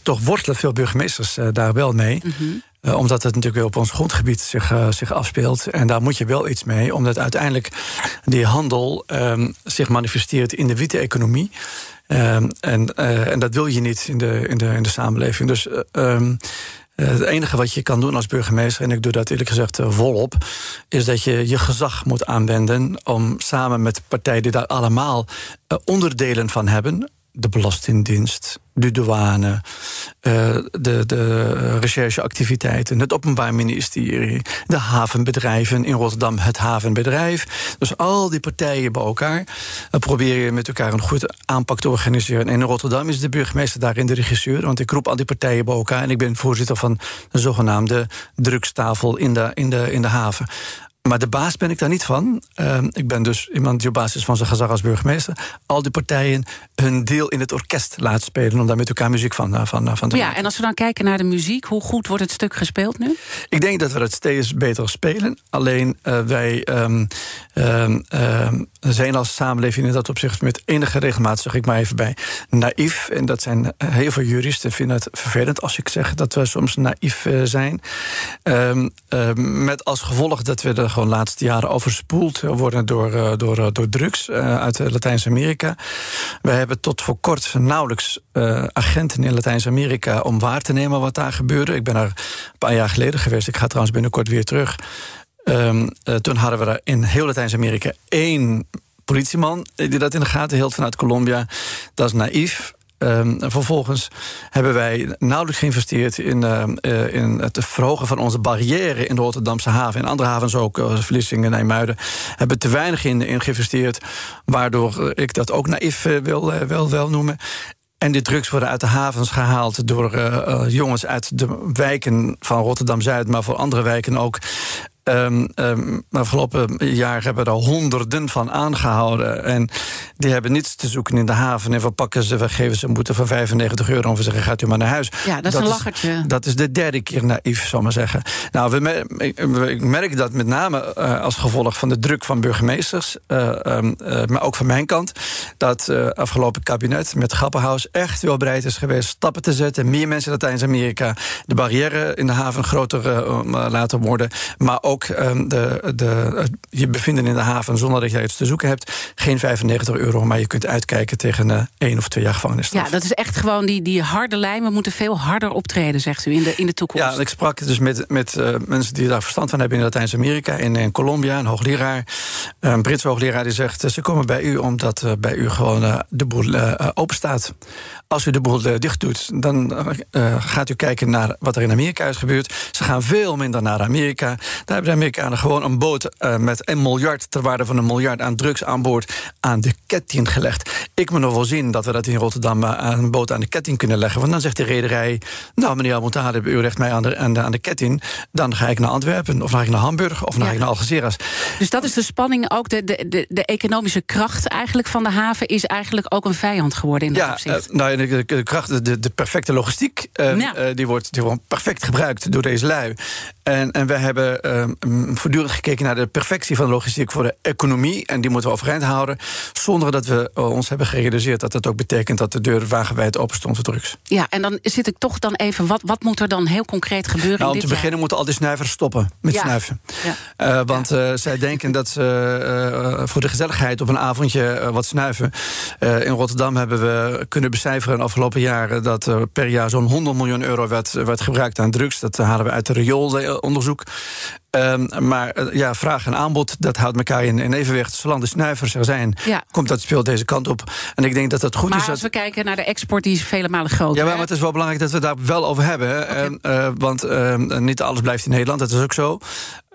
toch worstelen veel burgemeesters daar wel mee. Mm -hmm. omdat het natuurlijk weer op ons grondgebied zich, zich afspeelt. En daar moet je wel iets mee, omdat uiteindelijk die handel ehm, zich manifesteert in de witte economie. Um, en, uh, en dat wil je niet in de, in de, in de samenleving. Dus uh, um, het enige wat je kan doen als burgemeester, en ik doe dat eerlijk gezegd volop, is dat je je gezag moet aanwenden om samen met partijen die daar allemaal onderdelen van hebben, de Belastingdienst, de douane, uh, de, de rechercheactiviteiten, het Openbaar Ministerie, de havenbedrijven in Rotterdam, het havenbedrijf. Dus al die partijen bij elkaar uh, proberen met elkaar een goede aanpak te organiseren. En in Rotterdam is de burgemeester daarin de regisseur, want ik roep al die partijen bij elkaar en ik ben voorzitter van de zogenaamde drugstafel in de, in de, in de haven. Maar de baas ben ik daar niet van. Uh, ik ben dus iemand die op basis van zijn gezag als burgemeester... al die partijen hun deel in het orkest laat spelen... om daar met elkaar muziek van, eh, van, eh, van te maken. Ja, en als we dan kijken naar de muziek... hoe goed wordt het stuk gespeeld nu? Ik denk dat we het steeds beter spelen. Alleen uh, wij um, um, zijn als samenleving in dat opzicht... met enige regelmaat, zeg ik maar even bij, naïef. En dat zijn heel veel juristen vinden het vervelend... als ik zeg dat we soms naïef zijn. met als gevolg dat we er gewoon de laatste jaren overspoeld worden door, uh, door, uh, door drugs uh, uit Latijns-Amerika. We hebben tot voor kort nauwelijks agenten in Latijns-Amerika om waar te nemen wat daar gebeurde. Ik ben er een paar jaar geleden geweest. Ik ga trouwens binnenkort weer terug. Um, toen hadden we daar in heel Latijns-Amerika één politieman die dat in de gaten hield vanuit Colombia. Dat is naïef. Um, vervolgens hebben wij nauwelijks geïnvesteerd in, uh, in het verhogen van onze barrière in de Rotterdamse haven. In andere havens ook, uh, Vlissingen en Nijmuiden, hebben te weinig in, in geïnvesteerd. Waardoor ik dat ook naïef wil, wel, noemen. En die drugs worden uit de havens gehaald door jongens uit de wijken van Rotterdam Zuid, maar voor andere wijken ook. Um, um, afgelopen jaar hebben we er honderden van aangehouden. En die hebben niets te zoeken in de haven. En we pakken ze, we geven ze een boete van 95 euro. En we zeggen: gaat u maar naar huis. Ja, dat is een lachertje. dat is de derde keer naïef, zal maar zeggen. Nou, we, ik, merk dat met name uh, als gevolg van de druk van burgemeesters. Uh, um, uh, maar ook van mijn kant. Dat afgelopen kabinet met Grappenhaus echt wel bereid is geweest stappen te zetten. Meer mensen in Latijns-Amerika. De barrière in de haven groter laten worden. Maar ook ook um, de, de, je bevinden in de haven zonder dat je iets te zoeken hebt. Geen 95 euro, maar je kunt uitkijken tegen uh, één of twee jaar gevangenisstraf. Ja, dat is echt gewoon die, die harde lijn. We moeten veel harder optreden, zegt u, in de, in de toekomst. Ja, ik sprak dus met, met uh, mensen die daar verstand van hebben in Latijns-Amerika. In, in Colombia, een hoogleraar. Een Britse hoogleraar die zegt... ze komen bij u omdat uh, bij u gewoon de boel open staat. Als u de boel dicht doet, dan gaat u kijken naar wat er in Amerika is gebeurd. Ze gaan veel minder naar Amerika. Daar hebben de Amerikanen gewoon een boot uh, met een miljard... ter waarde van een miljard aan drugs aan boord aan de ketting gelegd. Ik moet nog wel zien dat we dat in Rotterdam uh, een boot aan de ketting kunnen leggen. Want dan zegt de rederij... nou, meneer Almontade, u legt mij aan de, aan, de, aan de ketting... dan ga ik naar Antwerpen, of dan ga ik naar Hamburg... of dan ja. ga ik naar Algeciras. Dus dat is de spanning, ook de, de, de, de, economische kracht eigenlijk van de haven... is eigenlijk ook een vijand geworden in dat ja, opzicht. Uh, nou, de, de, kracht, de, de perfecte logistiek... Die, wordt, die wordt perfect gebruikt door deze lui. En, en we hebben ehm, voortdurend gekeken naar de perfectie van de logistiek voor de economie. En die moeten we overeind houden. Zonder dat we ons hebben gerealiseerd dat dat ook betekent dat de deur wagenwijd open stond voor drugs. Ja, en dan zit ik toch dan even. Wat, wat moet er dan heel concreet gebeuren? Nou, om te beginnen moeten al die snuivers stoppen met snuiven. Ja. want zij denken dat ze voor de gezelligheid op een avondje wat snuiven. in Rotterdam hebben we kunnen becijferen de afgelopen jaren dat er per jaar zo'n 100 miljoen euro werd, werd gebruikt aan drugs. Dat halen we uit de rioolonderzoek. Um, maar eh, ja, vraag en aanbod, dat houdt elkaar in, in evenwicht. Zolang de snuivers er zijn, komt dat speelt deze kant op. En ik denk dat dat goed maar is. Maar als we kijken naar de export, die is vele malen groter. Ja, maar, het is wel belangrijk dat we daar wel over hebben. Okay. Uh, want uh, niet alles blijft in Nederland, dat is ook zo.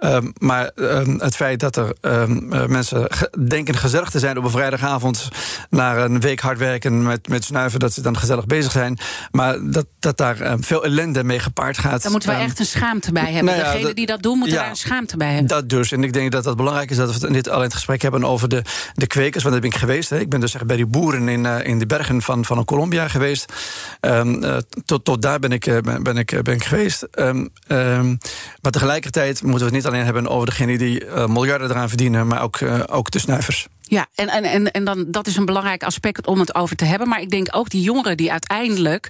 Um, maar um, het feit dat er um, mensen denken gezellig te zijn op een vrijdagavond... naar een week hard werken met, met snuiven, dat ze dan gezellig bezig zijn. Maar dat, dat daar veel ellende mee gepaard gaat. Daar moeten we echt een schaamte bij hebben. Nou ja, Degenen die dat doen, moeten ja, daar een schaamte bij hebben. Dat dus. En ik denk dat dat belangrijk is dat we dit al in het gesprek hebben over de, de kwekers. Want daar ben ik geweest. Hè. Ik ben dus echt bij die boeren in, uh, in de bergen van, van Colombia geweest. Uh, tot, tot daar ben ik, ben ik, ben ik geweest. maar tegelijkertijd moeten we het niet alleen hebben over degenen die uh, miljarden eraan verdienen, maar ook, uh, ook de snuivers. Ja, en, en, en, en dan, dat is een belangrijk aspect om het over te hebben. Maar ik denk ook die jongeren die uiteindelijk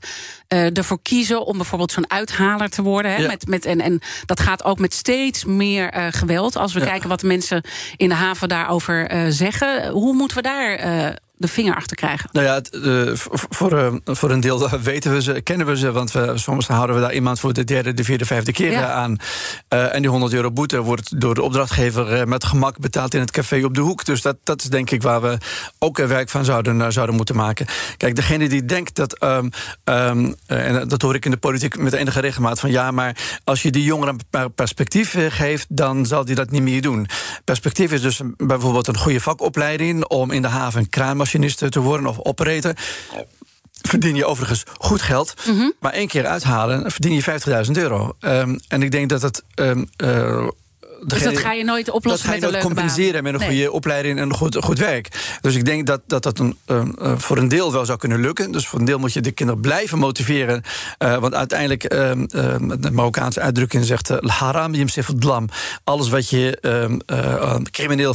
uh, ervoor kiezen om bijvoorbeeld zo'n uithaler te worden. Hè, ja. met, met, en, en dat gaat ook met steeds meer uh, geweld. Als we ja. kijken wat de mensen in de haven daarover uh, zeggen. Hoe moeten we daar de vinger achter krijgen? Nou ja, het, uh, voor, uh, voor een deel weten we ze, kennen we ze. Want we, soms houden we daar iemand voor de derde, de vierde, vijfde keer ja. aan. Uh, en die 100 euro boete wordt door de opdrachtgever met gemak betaald in het café op de hoek. Dus dat, dat is denk ik waar we ook werk van zouden, zouden moeten maken. Kijk, degene die denkt dat. Um, um, en dat hoor ik in de politiek met enige regelmaat van ja, maar als je die jongeren een perspectief geeft, dan zal die dat niet meer doen. Perspectief is dus bijvoorbeeld een goede vakopleiding om in de haven kraanmachine machinist te worden of operator verdien je overigens goed geld. Mm -hmm. Maar één keer uithalen verdien je 50.000 euro. Um, en ik denk dat het. Um, uh, dus dat ga je nooit oplossen dat ga je met nooit compenseren baan. met een nee. goede opleiding en een goed, goed werk. Dus ik denk dat dat, dat een, uh, voor een deel wel zou kunnen lukken. Dus voor een deel moet je de kinderen blijven motiveren. Uh, want uiteindelijk, uh, de Marokkaanse uitdrukking zegt... haram dlam. Alles wat je crimineel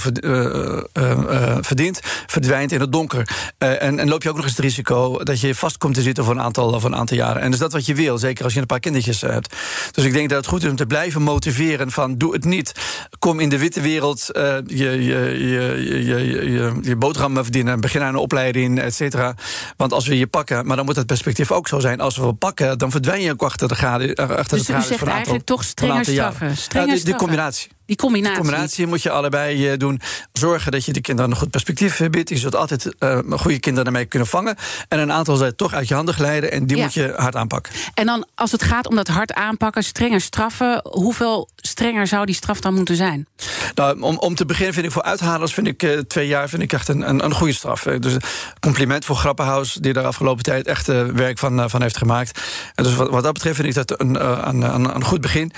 verdient, verdwijnt in het donker. en, en loop je ook nog eens het risico dat je vast komt te zitten voor een aantal, voor een aantal jaren. En is dat wat je wil, zeker als je een paar kindertjes hebt. Dus ik denk dat het goed is om te blijven motiveren van doe het niet kom in de witte wereld uh, je, je, je, je, je, je boterhammen verdienen, begin aan een opleiding, et cetera. Want als we je pakken, maar dan moet het perspectief ook zo zijn. Als we pakken, dan verdwijn je ook achter de graden. Achter dus de u zegt eigenlijk aantal, toch strenger straffen? Strenger ja, die, die combinatie. Die combinatie. Die combinatie moet je allebei uh, doen. Zorgen dat je de kinderen een goed perspectief biedt. Je zult altijd uh, goede kinderen ermee kunnen vangen. En een aantal zijn toch uit je handen glijden. En die ja. moet je hard aanpakken. En dan als het gaat om dat hard aanpakken, strenger straffen. Hoeveel strenger zou die straf dan moeten zijn? Nou, om, om te beginnen vind ik voor uithalers vind ik, uh, twee jaar vind ik echt een, een, een goede straf. Dus compliment voor Grappenhaus, die daar afgelopen tijd echt werk van, van heeft gemaakt. En dus wat, wat dat betreft vind ik dat een, een, een, een goed begin.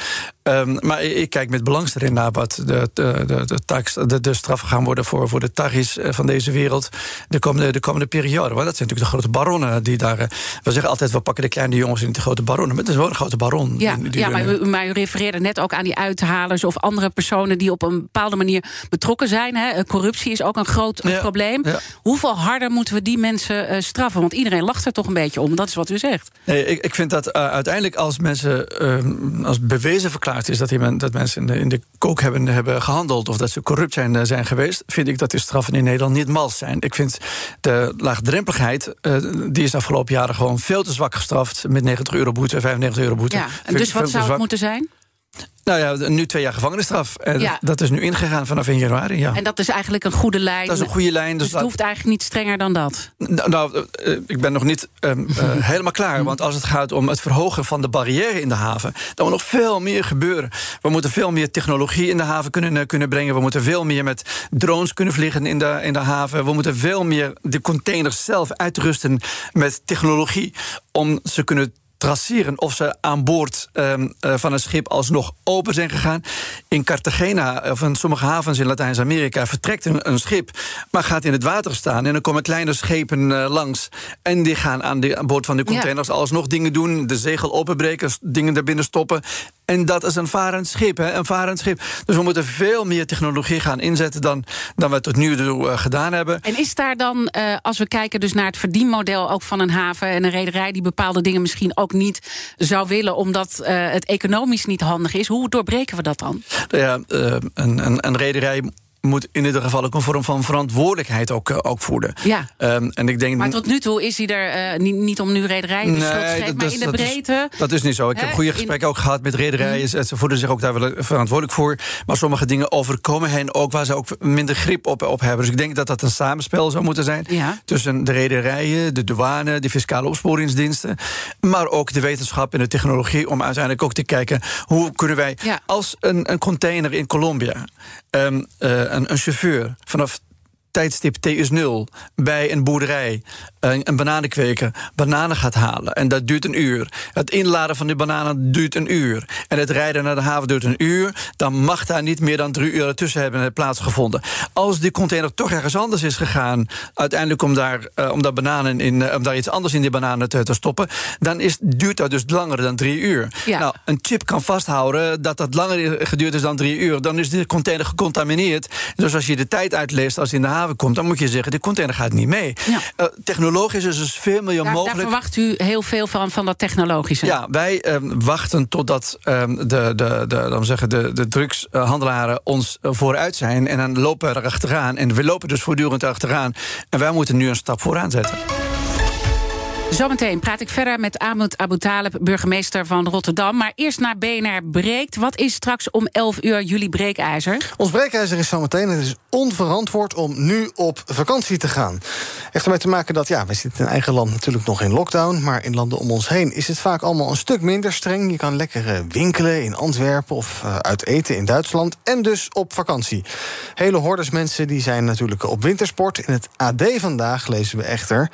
Um, maar ik kijk met belangstelling naar wat de, de, de, de, tax, de, de straffen gaan worden voor, voor de Tagis van deze wereld de komende, de komende periode. Want dat zijn natuurlijk de grote baronnen die daar. We zeggen altijd, we pakken de kleine jongens in de grote baronnen. Maar het is wel een grote baron. Ja, die, die ja maar, u, maar u refereerde net ook aan die uithalers of andere personen die op een bepaalde manier betrokken zijn. Hè. Corruptie is ook een groot ja, probleem. Ja. Hoeveel harder moeten we die mensen uh, straffen? Want iedereen lacht er toch een beetje om. Dat is wat u zegt. Nee, ik, ik vind dat uh, uiteindelijk als mensen uh, als bewezen is dat, dat mensen in de, in de kook hebben, hebben gehandeld of dat ze corrupt zijn, zijn geweest, vind ik dat die straffen in Nederland niet mals zijn. Ik vind de laagdrempeligheid, uh, die is de afgelopen jaren gewoon veel te zwak gestraft met 90 euro boete, 95 euro boete. Ja, en dus wat zou het moeten zijn? Nou ja, nu twee jaar gevangenisstraf. En ja. dat is nu ingegaan vanaf 1 januari. Ja. En dat is eigenlijk een goede lijn. Dat is een goede lijn. Dus, dus het hoeft eigenlijk niet strenger dan dat. Nou, nou uh, ik ben nog niet um, uh, helemaal klaar. Want als het gaat om het verhogen van de barrière in de haven, dan moet nog veel meer gebeuren. We moeten veel meer technologie in de haven kunnen, kunnen brengen. We moeten veel meer met drones kunnen vliegen in de, in de haven. We moeten veel meer de containers zelf uitrusten met technologie om ze kunnen traceren of ze aan boord um, uh, van een schip alsnog open zijn gegaan. In Cartagena of in sommige havens in Latijns-Amerika vertrekt een, een, schip, maar gaat in het water staan. En dan komen kleine schepen uh, langs. En die gaan aan, de, aan boord van de containers ja. alsnog dingen doen. De zegel openbreken, dingen daarbinnen stoppen. En dat is een varend schip, hè, een varend schip. Dus we moeten veel meer technologie gaan inzetten dan, dan we tot nu toe uh, gedaan hebben. En is daar dan, uh, als we kijken dus naar het verdienmodel ook van een haven en een rederij die bepaalde dingen misschien ook niet zou willen, omdat uh, het economisch niet handig is, hoe doorbreken we dat dan? Ja, een, een, een rederij moet in ieder geval ook een vorm van verantwoordelijkheid ook, uh, ook voeden. Ja. Um, en ik denk, maar tot nu toe is hij er uh, niet, niet, om nu rederijen de nee, maar in de dat breedte... Is, dat is niet zo. Ik heb goede gesprekken in... ook gehad met rederijen. Mm. Ze voelen zich ook daar wel verantwoordelijk voor. Maar sommige dingen overkomen hen ook waar ze ook minder grip op, op hebben. Dus ik denk dat dat een samenspel zou moeten zijn... Ja. tussen de rederijen, de douane, de fiscale opsporingsdiensten... maar ook de wetenschap en de technologie... om uiteindelijk ook te kijken hoe kunnen wij... Ja. als een, een container in Colombia... Um, uh, een, chauffeur vanaf tijdstip TS0 bij een boerderij, een, een bananenkweker, bananen gaat halen. En dat duurt een uur. Het inladen van die bananen duurt een uur. En het rijden naar de haven duurt een uur. Dan mag daar niet meer dan drie uur ertussen hebben plaatsgevonden. Als die container toch ergens anders is gegaan, uiteindelijk om daar, uh, om daar, bananen in, uh, om daar iets anders in die bananen te, te stoppen, dan is, duurt dat dus langer dan drie uur. Ja. Nou, een chip kan vasthouden dat dat langer geduurd is dan drie uur. Dan is die container gecontamineerd. Dus als je de tijd uitleest als in de haven komt, dan moet je zeggen, de container gaat niet mee. Ja. Uh, technologisch is dus veel meer daar, mogelijk. Daar verwacht u heel veel van, van dat technologische. Ja, wij um, wachten totdat um, de, de, de, de, zeggen, de, de drugshandelaren ons vooruit zijn. En dan lopen we er achteraan. En we lopen dus voortdurend achteraan. En wij moeten nu een stap vooraan zetten. Zometeen praat ik verder met Ahmed Abu Talib, burgemeester van Rotterdam. Maar eerst naar BNR Breekt. Wat is straks om 11 uur jullie breekijzer? Ons breekijzer is zometeen. Het is onverantwoord om nu op vakantie te gaan. Heeft ermee te maken dat, ja, wij zitten in eigen land natuurlijk nog in lockdown. Maar in landen om ons heen is het vaak allemaal een stuk minder streng. Je kan lekker winkelen in Antwerpen of uh, uit eten in Duitsland. En dus op vakantie. Hele hordes mensen die zijn natuurlijk op wintersport. In het AD vandaag lezen we echter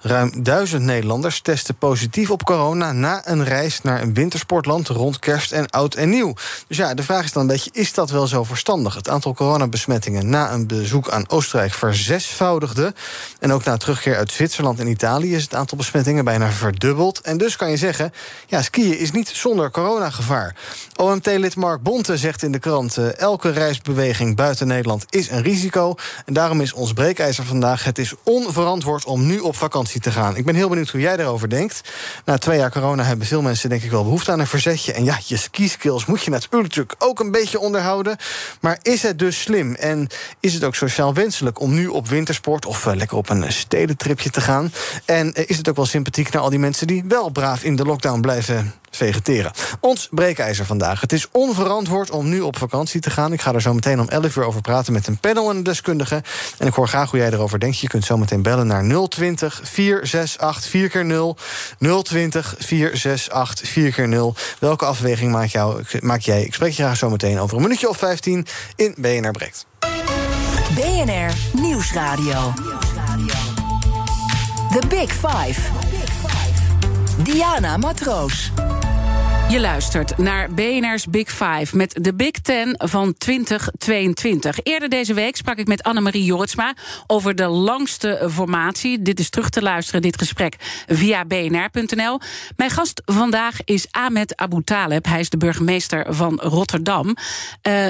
ruim duizend Nederlanders testen positief op corona na een reis naar een wintersportland rond kerst en oud en nieuw. Dus ja, de vraag is dan een beetje: is dat wel zo verstandig? Het aantal coronabesmettingen na een bezoek aan Oostenrijk verzesvoudigde. En ook na terugkeer uit Zwitserland en Italië is het aantal besmettingen bijna verdubbeld. En dus kan je zeggen: ja, skiën is niet zonder coronagevaar. OMT-lid Mark Bonte zegt in de krant: uh, elke reisbeweging buiten Nederland is een risico. En daarom is ons breekijzer vandaag: het is onverantwoord om nu op vakantie te gaan. Ik ben heel benieuwd hoe jij daarover denkt. Na twee jaar corona hebben veel mensen denk ik wel behoefte aan een verzetje. En ja, je ski-skills moet je natuurlijk ook een beetje onderhouden. Maar is het dus slim en is het ook sociaal wenselijk om nu op wintersport of uh, lekker op een stedentripje te gaan? En uh, is het ook wel sympathiek naar al die mensen die wel braaf in de lockdown blijven vegeteren. Ons breekijzer vandaag. Het is onverantwoord om nu op vakantie te gaan. Ik ga er zo meteen om 11 uur over praten met een panel en een deskundige. En ik hoor graag hoe jij erover denkt. Je kunt zo meteen bellen naar 020 468 4 keer 0 020 468 4 keer 0 Welke afweging maak, jou, maak jij? Ik spreek je graag zo meteen over een minuutje of 15 in BNR Breekt. BNR Nieuwsradio. The Big Five. Diana Matroos. Je luistert naar BNR's Big Five met de Big Ten van 2022. Eerder deze week sprak ik met Annemarie Jortsma over de langste formatie. Dit is terug te luisteren, dit gesprek, via bnr.nl. Mijn gast vandaag is Ahmed Abu Taleb. Hij is de burgemeester van Rotterdam. Uh,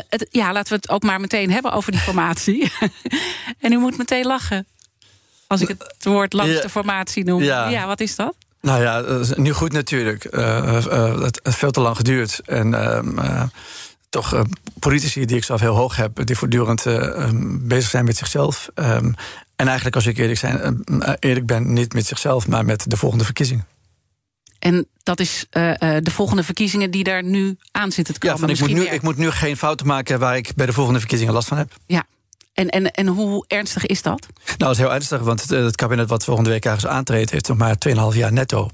het, ja, laten we het ook maar meteen hebben over die formatie. en u moet meteen lachen. Als ik het woord langste formatie noem. Ja. ja, wat is dat? Nou ja, is nu goed natuurlijk. Uh, uh, het heeft veel te lang geduurd. En uh, toch politici die ik zelf heel hoog heb... die voortdurend bezig zijn met zichzelf. Um, en eigenlijk, als ik eerlijk, zijn, eerlijk ben, niet met zichzelf... maar met de volgende verkiezingen. En dat is de volgende verkiezingen die daar nu aan zitten te komen. Ja, van, ik, moet nu, ik moet nu geen fouten maken... waar ik bij de volgende verkiezingen last van heb. Ja, en, en, en hoe ernstig is dat? Nou, dat is heel ernstig, want het, het kabinet wat volgende week ergens aantreedt... heeft nog maar 2,5 jaar netto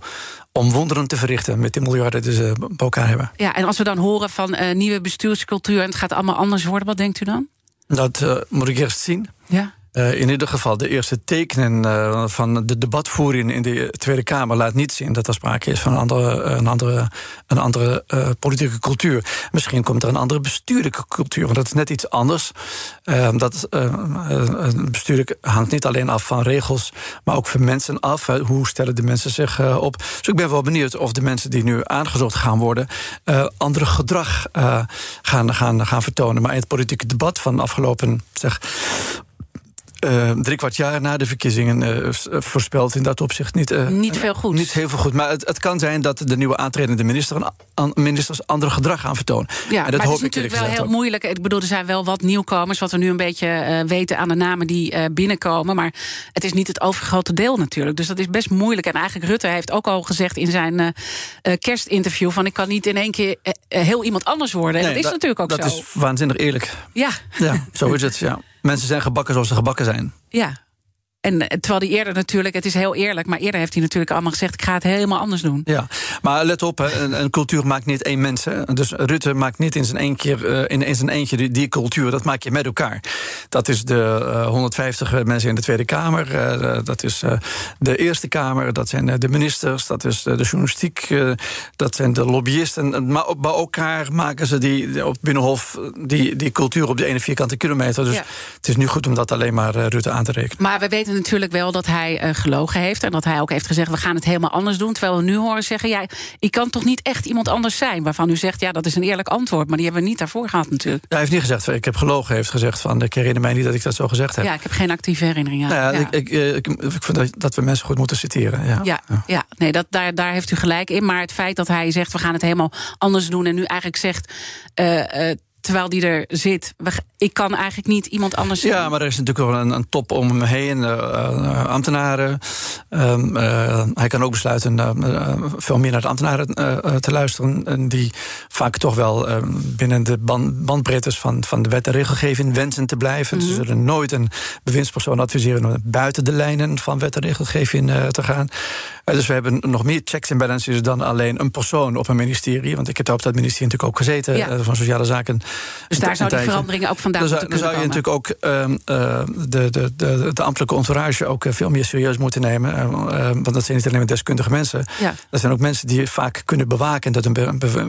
om wonderen te verrichten... met de miljarden die ze bij elkaar hebben. Ja, en als we dan horen van uh, nieuwe bestuurscultuur... en het gaat allemaal anders worden, wat denkt u dan? Dat uh, moet ik eerst zien. Ja. In ieder geval, de eerste tekenen van de debatvoering in de Tweede Kamer laat niet zien dat er sprake is van een andere, een andere, een andere politieke cultuur. Misschien komt er een andere bestuurlijke cultuur, want dat is net iets anders. dat bestuurlijk hangt niet alleen af van regels, maar ook van mensen af. Hoe stellen de mensen zich op? Dus ik ben wel benieuwd of de mensen die nu aangezocht gaan worden, andere gedrag gaan, gaan, gaan vertonen. Maar in het politieke debat van de afgelopen zeg, uh, drie kwart jaar na de verkiezingen uh, voorspeld in dat opzicht niet, uh, niet veel goed. Niet heel veel goed. Maar het, het, kan zijn dat de nieuwe aantredende minister een, ministers ander gedrag gaan vertonen. Ja, en dat maar hoop het is natuurlijk wel heel ook. moeilijk. Ik bedoel, er zijn wel wat nieuwkomers, wat we nu een beetje weten aan de namen die binnenkomen. Maar het is niet het overgrote deel natuurlijk. Dus dat is best moeilijk. En eigenlijk Rutte heeft ook al gezegd in zijn kerstinterview: van ik kan niet in één keer heel iemand anders worden. En dat is natuurlijk ook dat zo. Dat is waanzinnig eerlijk. Ja. ja, zo is het. Ja. Mensen zijn gebakken zoals ze gebakken zijn. Ja, en eh, terwijl hij eerder natuurlijk, het is heel eerlijk, maar eerder heeft hij natuurlijk allemaal gezegd: ik ga het helemaal anders doen. Ja, maar let op, een, een cultuur maakt niet één mens. Hè. Dus Rutte maakt niet in zijn, een keer, uh, in, zijn eentje die, die, cultuur, dat maak je met elkaar. Dat is de uh, eh, 150 mensen in de Tweede Kamer, uh, dat is de Eerste Kamer, dat zijn de ministers, dat is de journalistiek, dat zijn de lobbyisten. Maar bij elkaar maken ze die, op Binnenhof die, die cultuur op de ene vierkante kilometer. Dus het is nu goed om dat alleen maar Rutte aan te rekenen. Maar we weten natuurlijk wel dat hij uh, gelogen heeft. En dat hij ook heeft gezegd: we gaan het helemaal anders doen. Terwijl we nu horen zeggen: ja, ik kan toch niet echt iemand anders zijn. Waarvan u zegt: ja, dat is een eerlijk antwoord. Maar die hebben we niet daarvoor gehad, natuurlijk. Hij heeft niet gezegd: ik heb gelogen. Hij heeft gezegd: van, ik herinner mij niet dat ik dat zo gezegd heb. Ja, ik heb geen actieve herinnering aan. Nou ja, Ik, ik, eh, ik, ik, vind dat, we mensen goed moeten citeren. Ja, ja, ja. nee, dat, daar, daar heeft u gelijk in. Maar het feit dat hij zegt: we gaan het helemaal anders doen. En nu eigenlijk zegt. Uh, terwijl die er zit. Ik kan eigenlijk niet iemand anders Ja, maar er is natuurlijk wel een, een top om hem heen. Uh, ambtenaren. Um, uh, hij kan ook besluiten uh, veel meer naar de ambtenaren te luisteren. En die vaak toch wel ehm, binnen de band, bandbreedtes van, van de wet en regelgeving wensen te blijven. Mm Ze zullen nooit een bewindspersoon adviseren om buiten de lijnen van wet en regelgeving te gaan. Dus we hebben nog meer checks en balances dan alleen een persoon op een ministerie. Want ik heb daar op dat ministerie natuurlijk ook gezeten van Sociale Zaken. Dus daar zou die veranderingen ook vandaan dan zou, dan zou je natuurlijk ook uh, de, de, de, de ambtelijke entourage ook eh, veel meer serieus moeten nemen. Uh, want dat zijn niet alleen maar deskundige mensen. Ja. Dat zijn ook mensen die vaak kunnen bewaken dat een,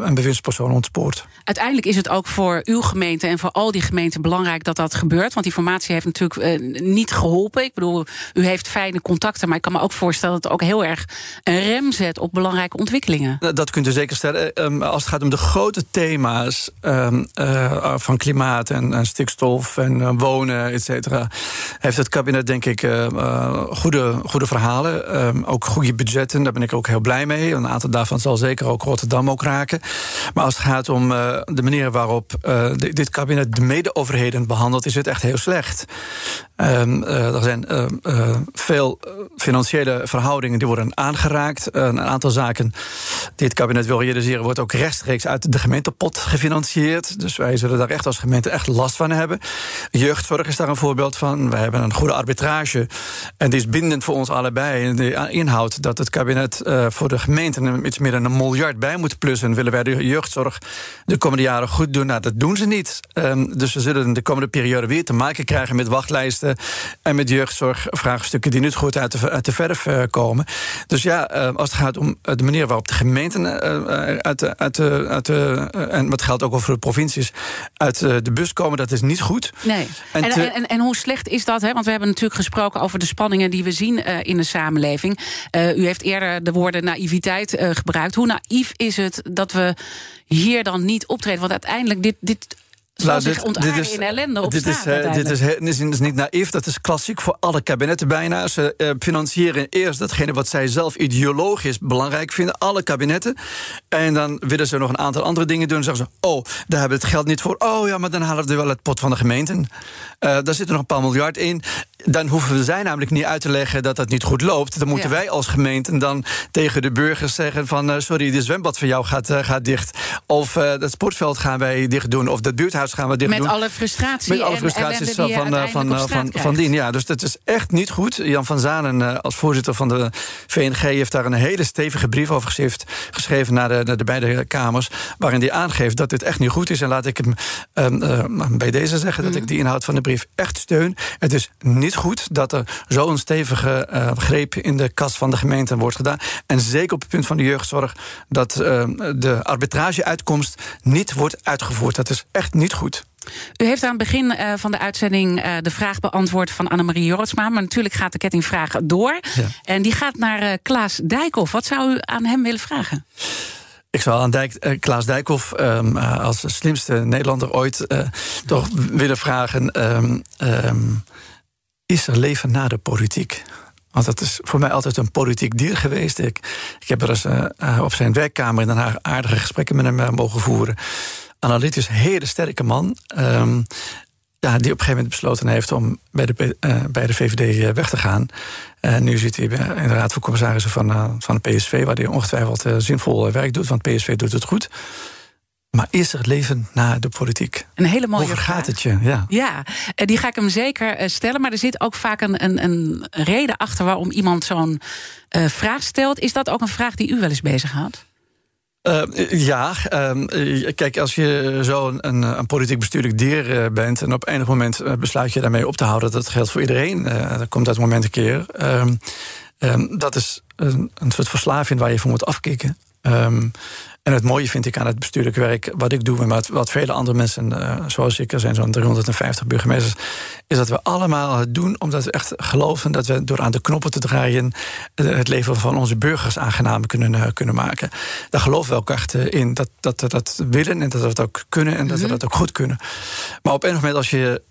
een bewindspersoon ontspoort. Uiteindelijk is het ook voor uw gemeente en voor al die gemeenten belangrijk dat dat gebeurt. Want die formatie heeft natuurlijk niet geholpen. Ik bedoel, u heeft fijne contacten, maar ik kan me ook voorstellen dat het ook heel erg een rem zet op belangrijke ontwikkelingen. Dat kunt u zeker stellen. Ehm, als het gaat om de grote thema's. Ehm, uh, van klimaat en, stikstof en wonen, et cetera, heeft het kabinet denk ik goede, goede verhalen. Um, ook goede budgetten, daar ben ik ook heel blij mee. Een aantal daarvan zal zeker ook Rotterdam ook raken. Maar als het gaat om de manier waarop dit kabinet de mede-overheden behandelt, is het echt heel slecht. Er zijn veel financiële verhoudingen die worden aangeraakt. een aantal zaken die het kabinet wil realiseren, wordt ook rechtstreeks uit de gemeentepot gefinancierd. Dus wij zullen daar echt als gemeente echt last van hebben. Jeugdzorg is daar een voorbeeld van. We hebben een goede arbitrage. En die is bindend voor ons allebei. En die inhoudt dat het kabinet uh, voor de gemeenten iets meer dan een miljard bij moet plussen. Willen wij de jeugdzorg de komende jaren goed doen? Nou, dat doen ze niet. Um, dus we zullen de komende periode weer te maken krijgen met wachtlijsten en met jeugdzorgvraagstukken die niet goed uit de, uit de verf uh, komen. Dus ja, uh, als het gaat om de manier waarop de gemeenten uit de, uit de, uit de, en wat geldt ook over de provincies uit eh, de bus komen, dat is niet goed. Nee. En, en, en, en, hoe slecht is dat? Hè? Want we hebben natuurlijk gesproken over de spanningen die we zien in de samenleving. U heeft eerder de woorden naïviteit gebruikt. Hoe naïef is het dat we hier dan niet optreden? Want uiteindelijk, dit, dit nou, dit, dit is, in ellende op dit is, dit, is, dit is niet naïef, dat is klassiek voor alle kabinetten bijna. Ze uh, financieren eerst datgene wat zij zelf ideologisch belangrijk vinden, alle kabinetten. En dan willen ze nog een aantal andere dingen doen. Dan zeggen ze, oh, daar hebben we het geld niet voor. Oh ja, maar dan halen we wel het pot van de gemeenten. Uh, daar zit er nog een paar miljard in. Dan hoeven we zij namelijk niet uit te leggen dat dat niet goed loopt. Dan moeten wij als gemeente dan tegen de burgers zeggen van... sorry, de zwembad van jou gaat, gaat dicht. Of dat sportveld gaan wij dicht doen. Of dat buurthuis gaan we dit Met doen. alle frustratie Met alle frustraties van, van, eh, van, eh, van, van dien. Ja, dus dat is echt niet goed. Jan van Zanen, eh, als voorzitter van de VNG, heeft daar een hele stevige brief over geschreven naar de, naar de beide kamers. Waarin hij aangeeft dat dit echt niet goed is. En laat ik hem um, uh, bij deze zeggen dat ik mhm. die inhoud van de brief echt steun. Het is niet niet goed dat er zo'n stevige uh, greep in de kas van de gemeente wordt gedaan. En zeker op het punt van de jeugdzorg, dat uh, de arbitrageuitkomst niet wordt uitgevoerd. Dat is echt niet goed. U heeft aan het begin uh, van de uitzending de vraag beantwoord van Annemarie Jorritsma. Maar natuurlijk gaat de kettingvraag door. Ja. En die gaat naar Klaas Dijkhoff. Wat zou u aan hem willen vragen? Ik zou aan Dijk, Klaas Dijkhoff um, als slimste Nederlander ooit toch willen vragen: um, um, is er leven na de politiek? Want dat is voor mij altijd een politiek dier geweest. Ik, ik heb er eens op zijn werkkamer in Den Haag aardige gesprekken met hem mogen voeren analytisch hele sterke man. Um, ja, die op een gegeven moment besloten heeft om bij de, bij de VVD eh, weg te gaan. En nu zit hij in de Raad van Commissarissen van, van de PSV, waar hij ongetwijfeld zinvol werk doet, want PSV doet het goed. Maar is er leven na de politiek? Een hele mooie Hoe gaat het je? Ja, ja die ga ik hem zeker stellen. Maar er zit ook vaak een, een, een reden achter waarom iemand zo'n vraag stelt. Is dat ook een vraag die u wel eens bezighoudt? Uh, ja, uh, kijk, als je zo een, een, politiek bestuurlijk dier bent... en op enig moment besluit je daarmee op te houden... dat geldt voor iedereen, dat komt uit moment een keer... Ehm, ehm, dat is een, een, soort verslaving waar je voor moet afkicken. Um, en het mooie vind ik aan het bestuurlijk werk, wat ik doe en wat, wat vele andere mensen, uh, zoals ik, er zijn zo'n 350 burgemeesters, is dat we allemaal het doen omdat we echt geloven dat we door aan de knoppen te draaien eh, het leven van onze burgers aangenaam kunnen, uh, kunnen maken. Daar geloven we ook echt in dat, dat we dat willen en dat we dat ook kunnen en dat we mhm. dat ook goed kunnen. Maar op een moment als je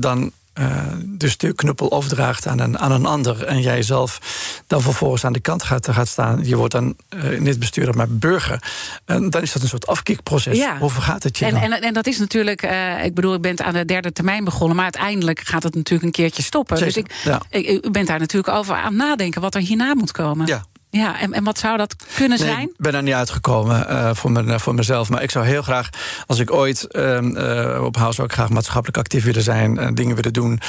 dan uh, de stuurknuppel overdraagt aan een, aan een ander... en jij zelf dan vervolgens aan de kant gaat, gaat staan... je wordt dan uh, niet bestuurder, maar burger... En dan is dat een soort afkikproces. Ja. Hoe gaat het je en, en, en, dat is natuurlijk... Uh, ik bedoel, ik ben aan de derde termijn begonnen... maar uiteindelijk gaat het natuurlijk een keertje stoppen. Dus ik, ja. ik, u bent daar natuurlijk over aan nadenken... wat er hierna moet komen. Ja, ja, en, en wat zou dat kunnen nee, zijn? Ik ben er niet uitgekomen uh, voor, me, voor mezelf. Maar ik zou heel graag, als ik ooit uh, op House ook graag maatschappelijk actief willen zijn, dingen willen doen.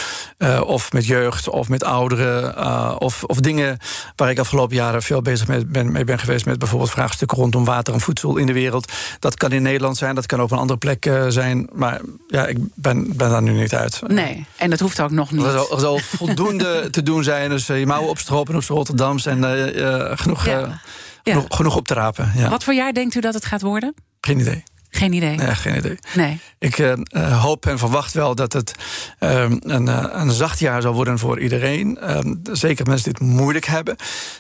of met jeugd, of met ouderen. of, of dingen waar ik afgelopen jaren veel bezig mee ben, mee ben geweest. Met bijvoorbeeld vraagstukken rondom water en voedsel in de wereld. Dat kan in Nederland zijn, dat kan op een andere plek zijn. Maar ja, ik ben, ben daar nu niet uit. Nee, en dat hoeft ook nog niet. Er zal, voldoende te doen zijn. Dus je mouwen opstropen op Rotterdams en genoeg, ja. Uh, genoeg, genoeg, op te rapen. Ja. Wat voor jaar denkt u dat het gaat worden? Geen idee. Geen idee. Nee, geen idee. Nee. Ik uh, hoop en verwacht wel dat het uh, een, een zacht jaar zal worden voor iedereen. zeker mensen die het moeilijk hebben.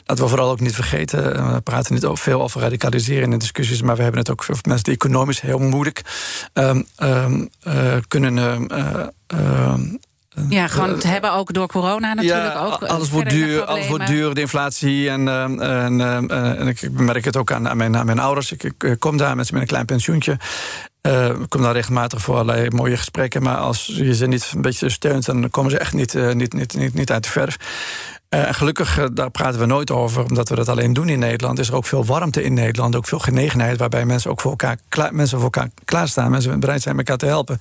Dat we vooral ook niet vergeten. We praten niet over, veel over radicaliseren in discussies, maar we hebben het ook voor mensen die economisch heel moeilijk um, kunnen ja, gewoon te hebben ook door corona natuurlijk. Ja, ook, alles wordt duur, alles wordt duur, de inflatie. En, en, en, ik merk het ook aan, aan, mijn, aan mijn ouders. Ik, ik kom daar met, met een klein pensioentje. Uh, ik kom daar regelmatig voor allerlei mooie gesprekken. Maar als je ze niet een beetje steunt, dan komen ze echt niet, niet, niet, niet, niet uit de verf. Uh, gelukkig, uh, daar praten we nooit over, omdat we dat alleen doen in Nederland. Is er ook veel warmte in Nederland, ook veel genegenheid, waarbij mensen ook voor elkaar, mensen voor elkaar klaarstaan, mensen bereid zijn elkaar te helpen.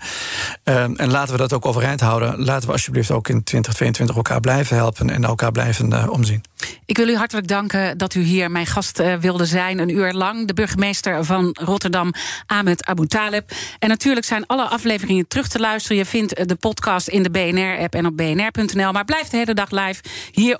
Uh, en laten we dat ook overeind houden. Laten we alsjeblieft ook in 2022 elkaar blijven helpen en elkaar blijven omzien. Ik wil u hartelijk danken dat u hier mijn gast wilde zijn, een uur lang. De burgemeester van Rotterdam, Ahmed Abu Taleb. En natuurlijk zijn alle afleveringen terug te luisteren. Je vindt de podcast in de BNR-app en op bnr.nl. Maar blijf de hele dag live hier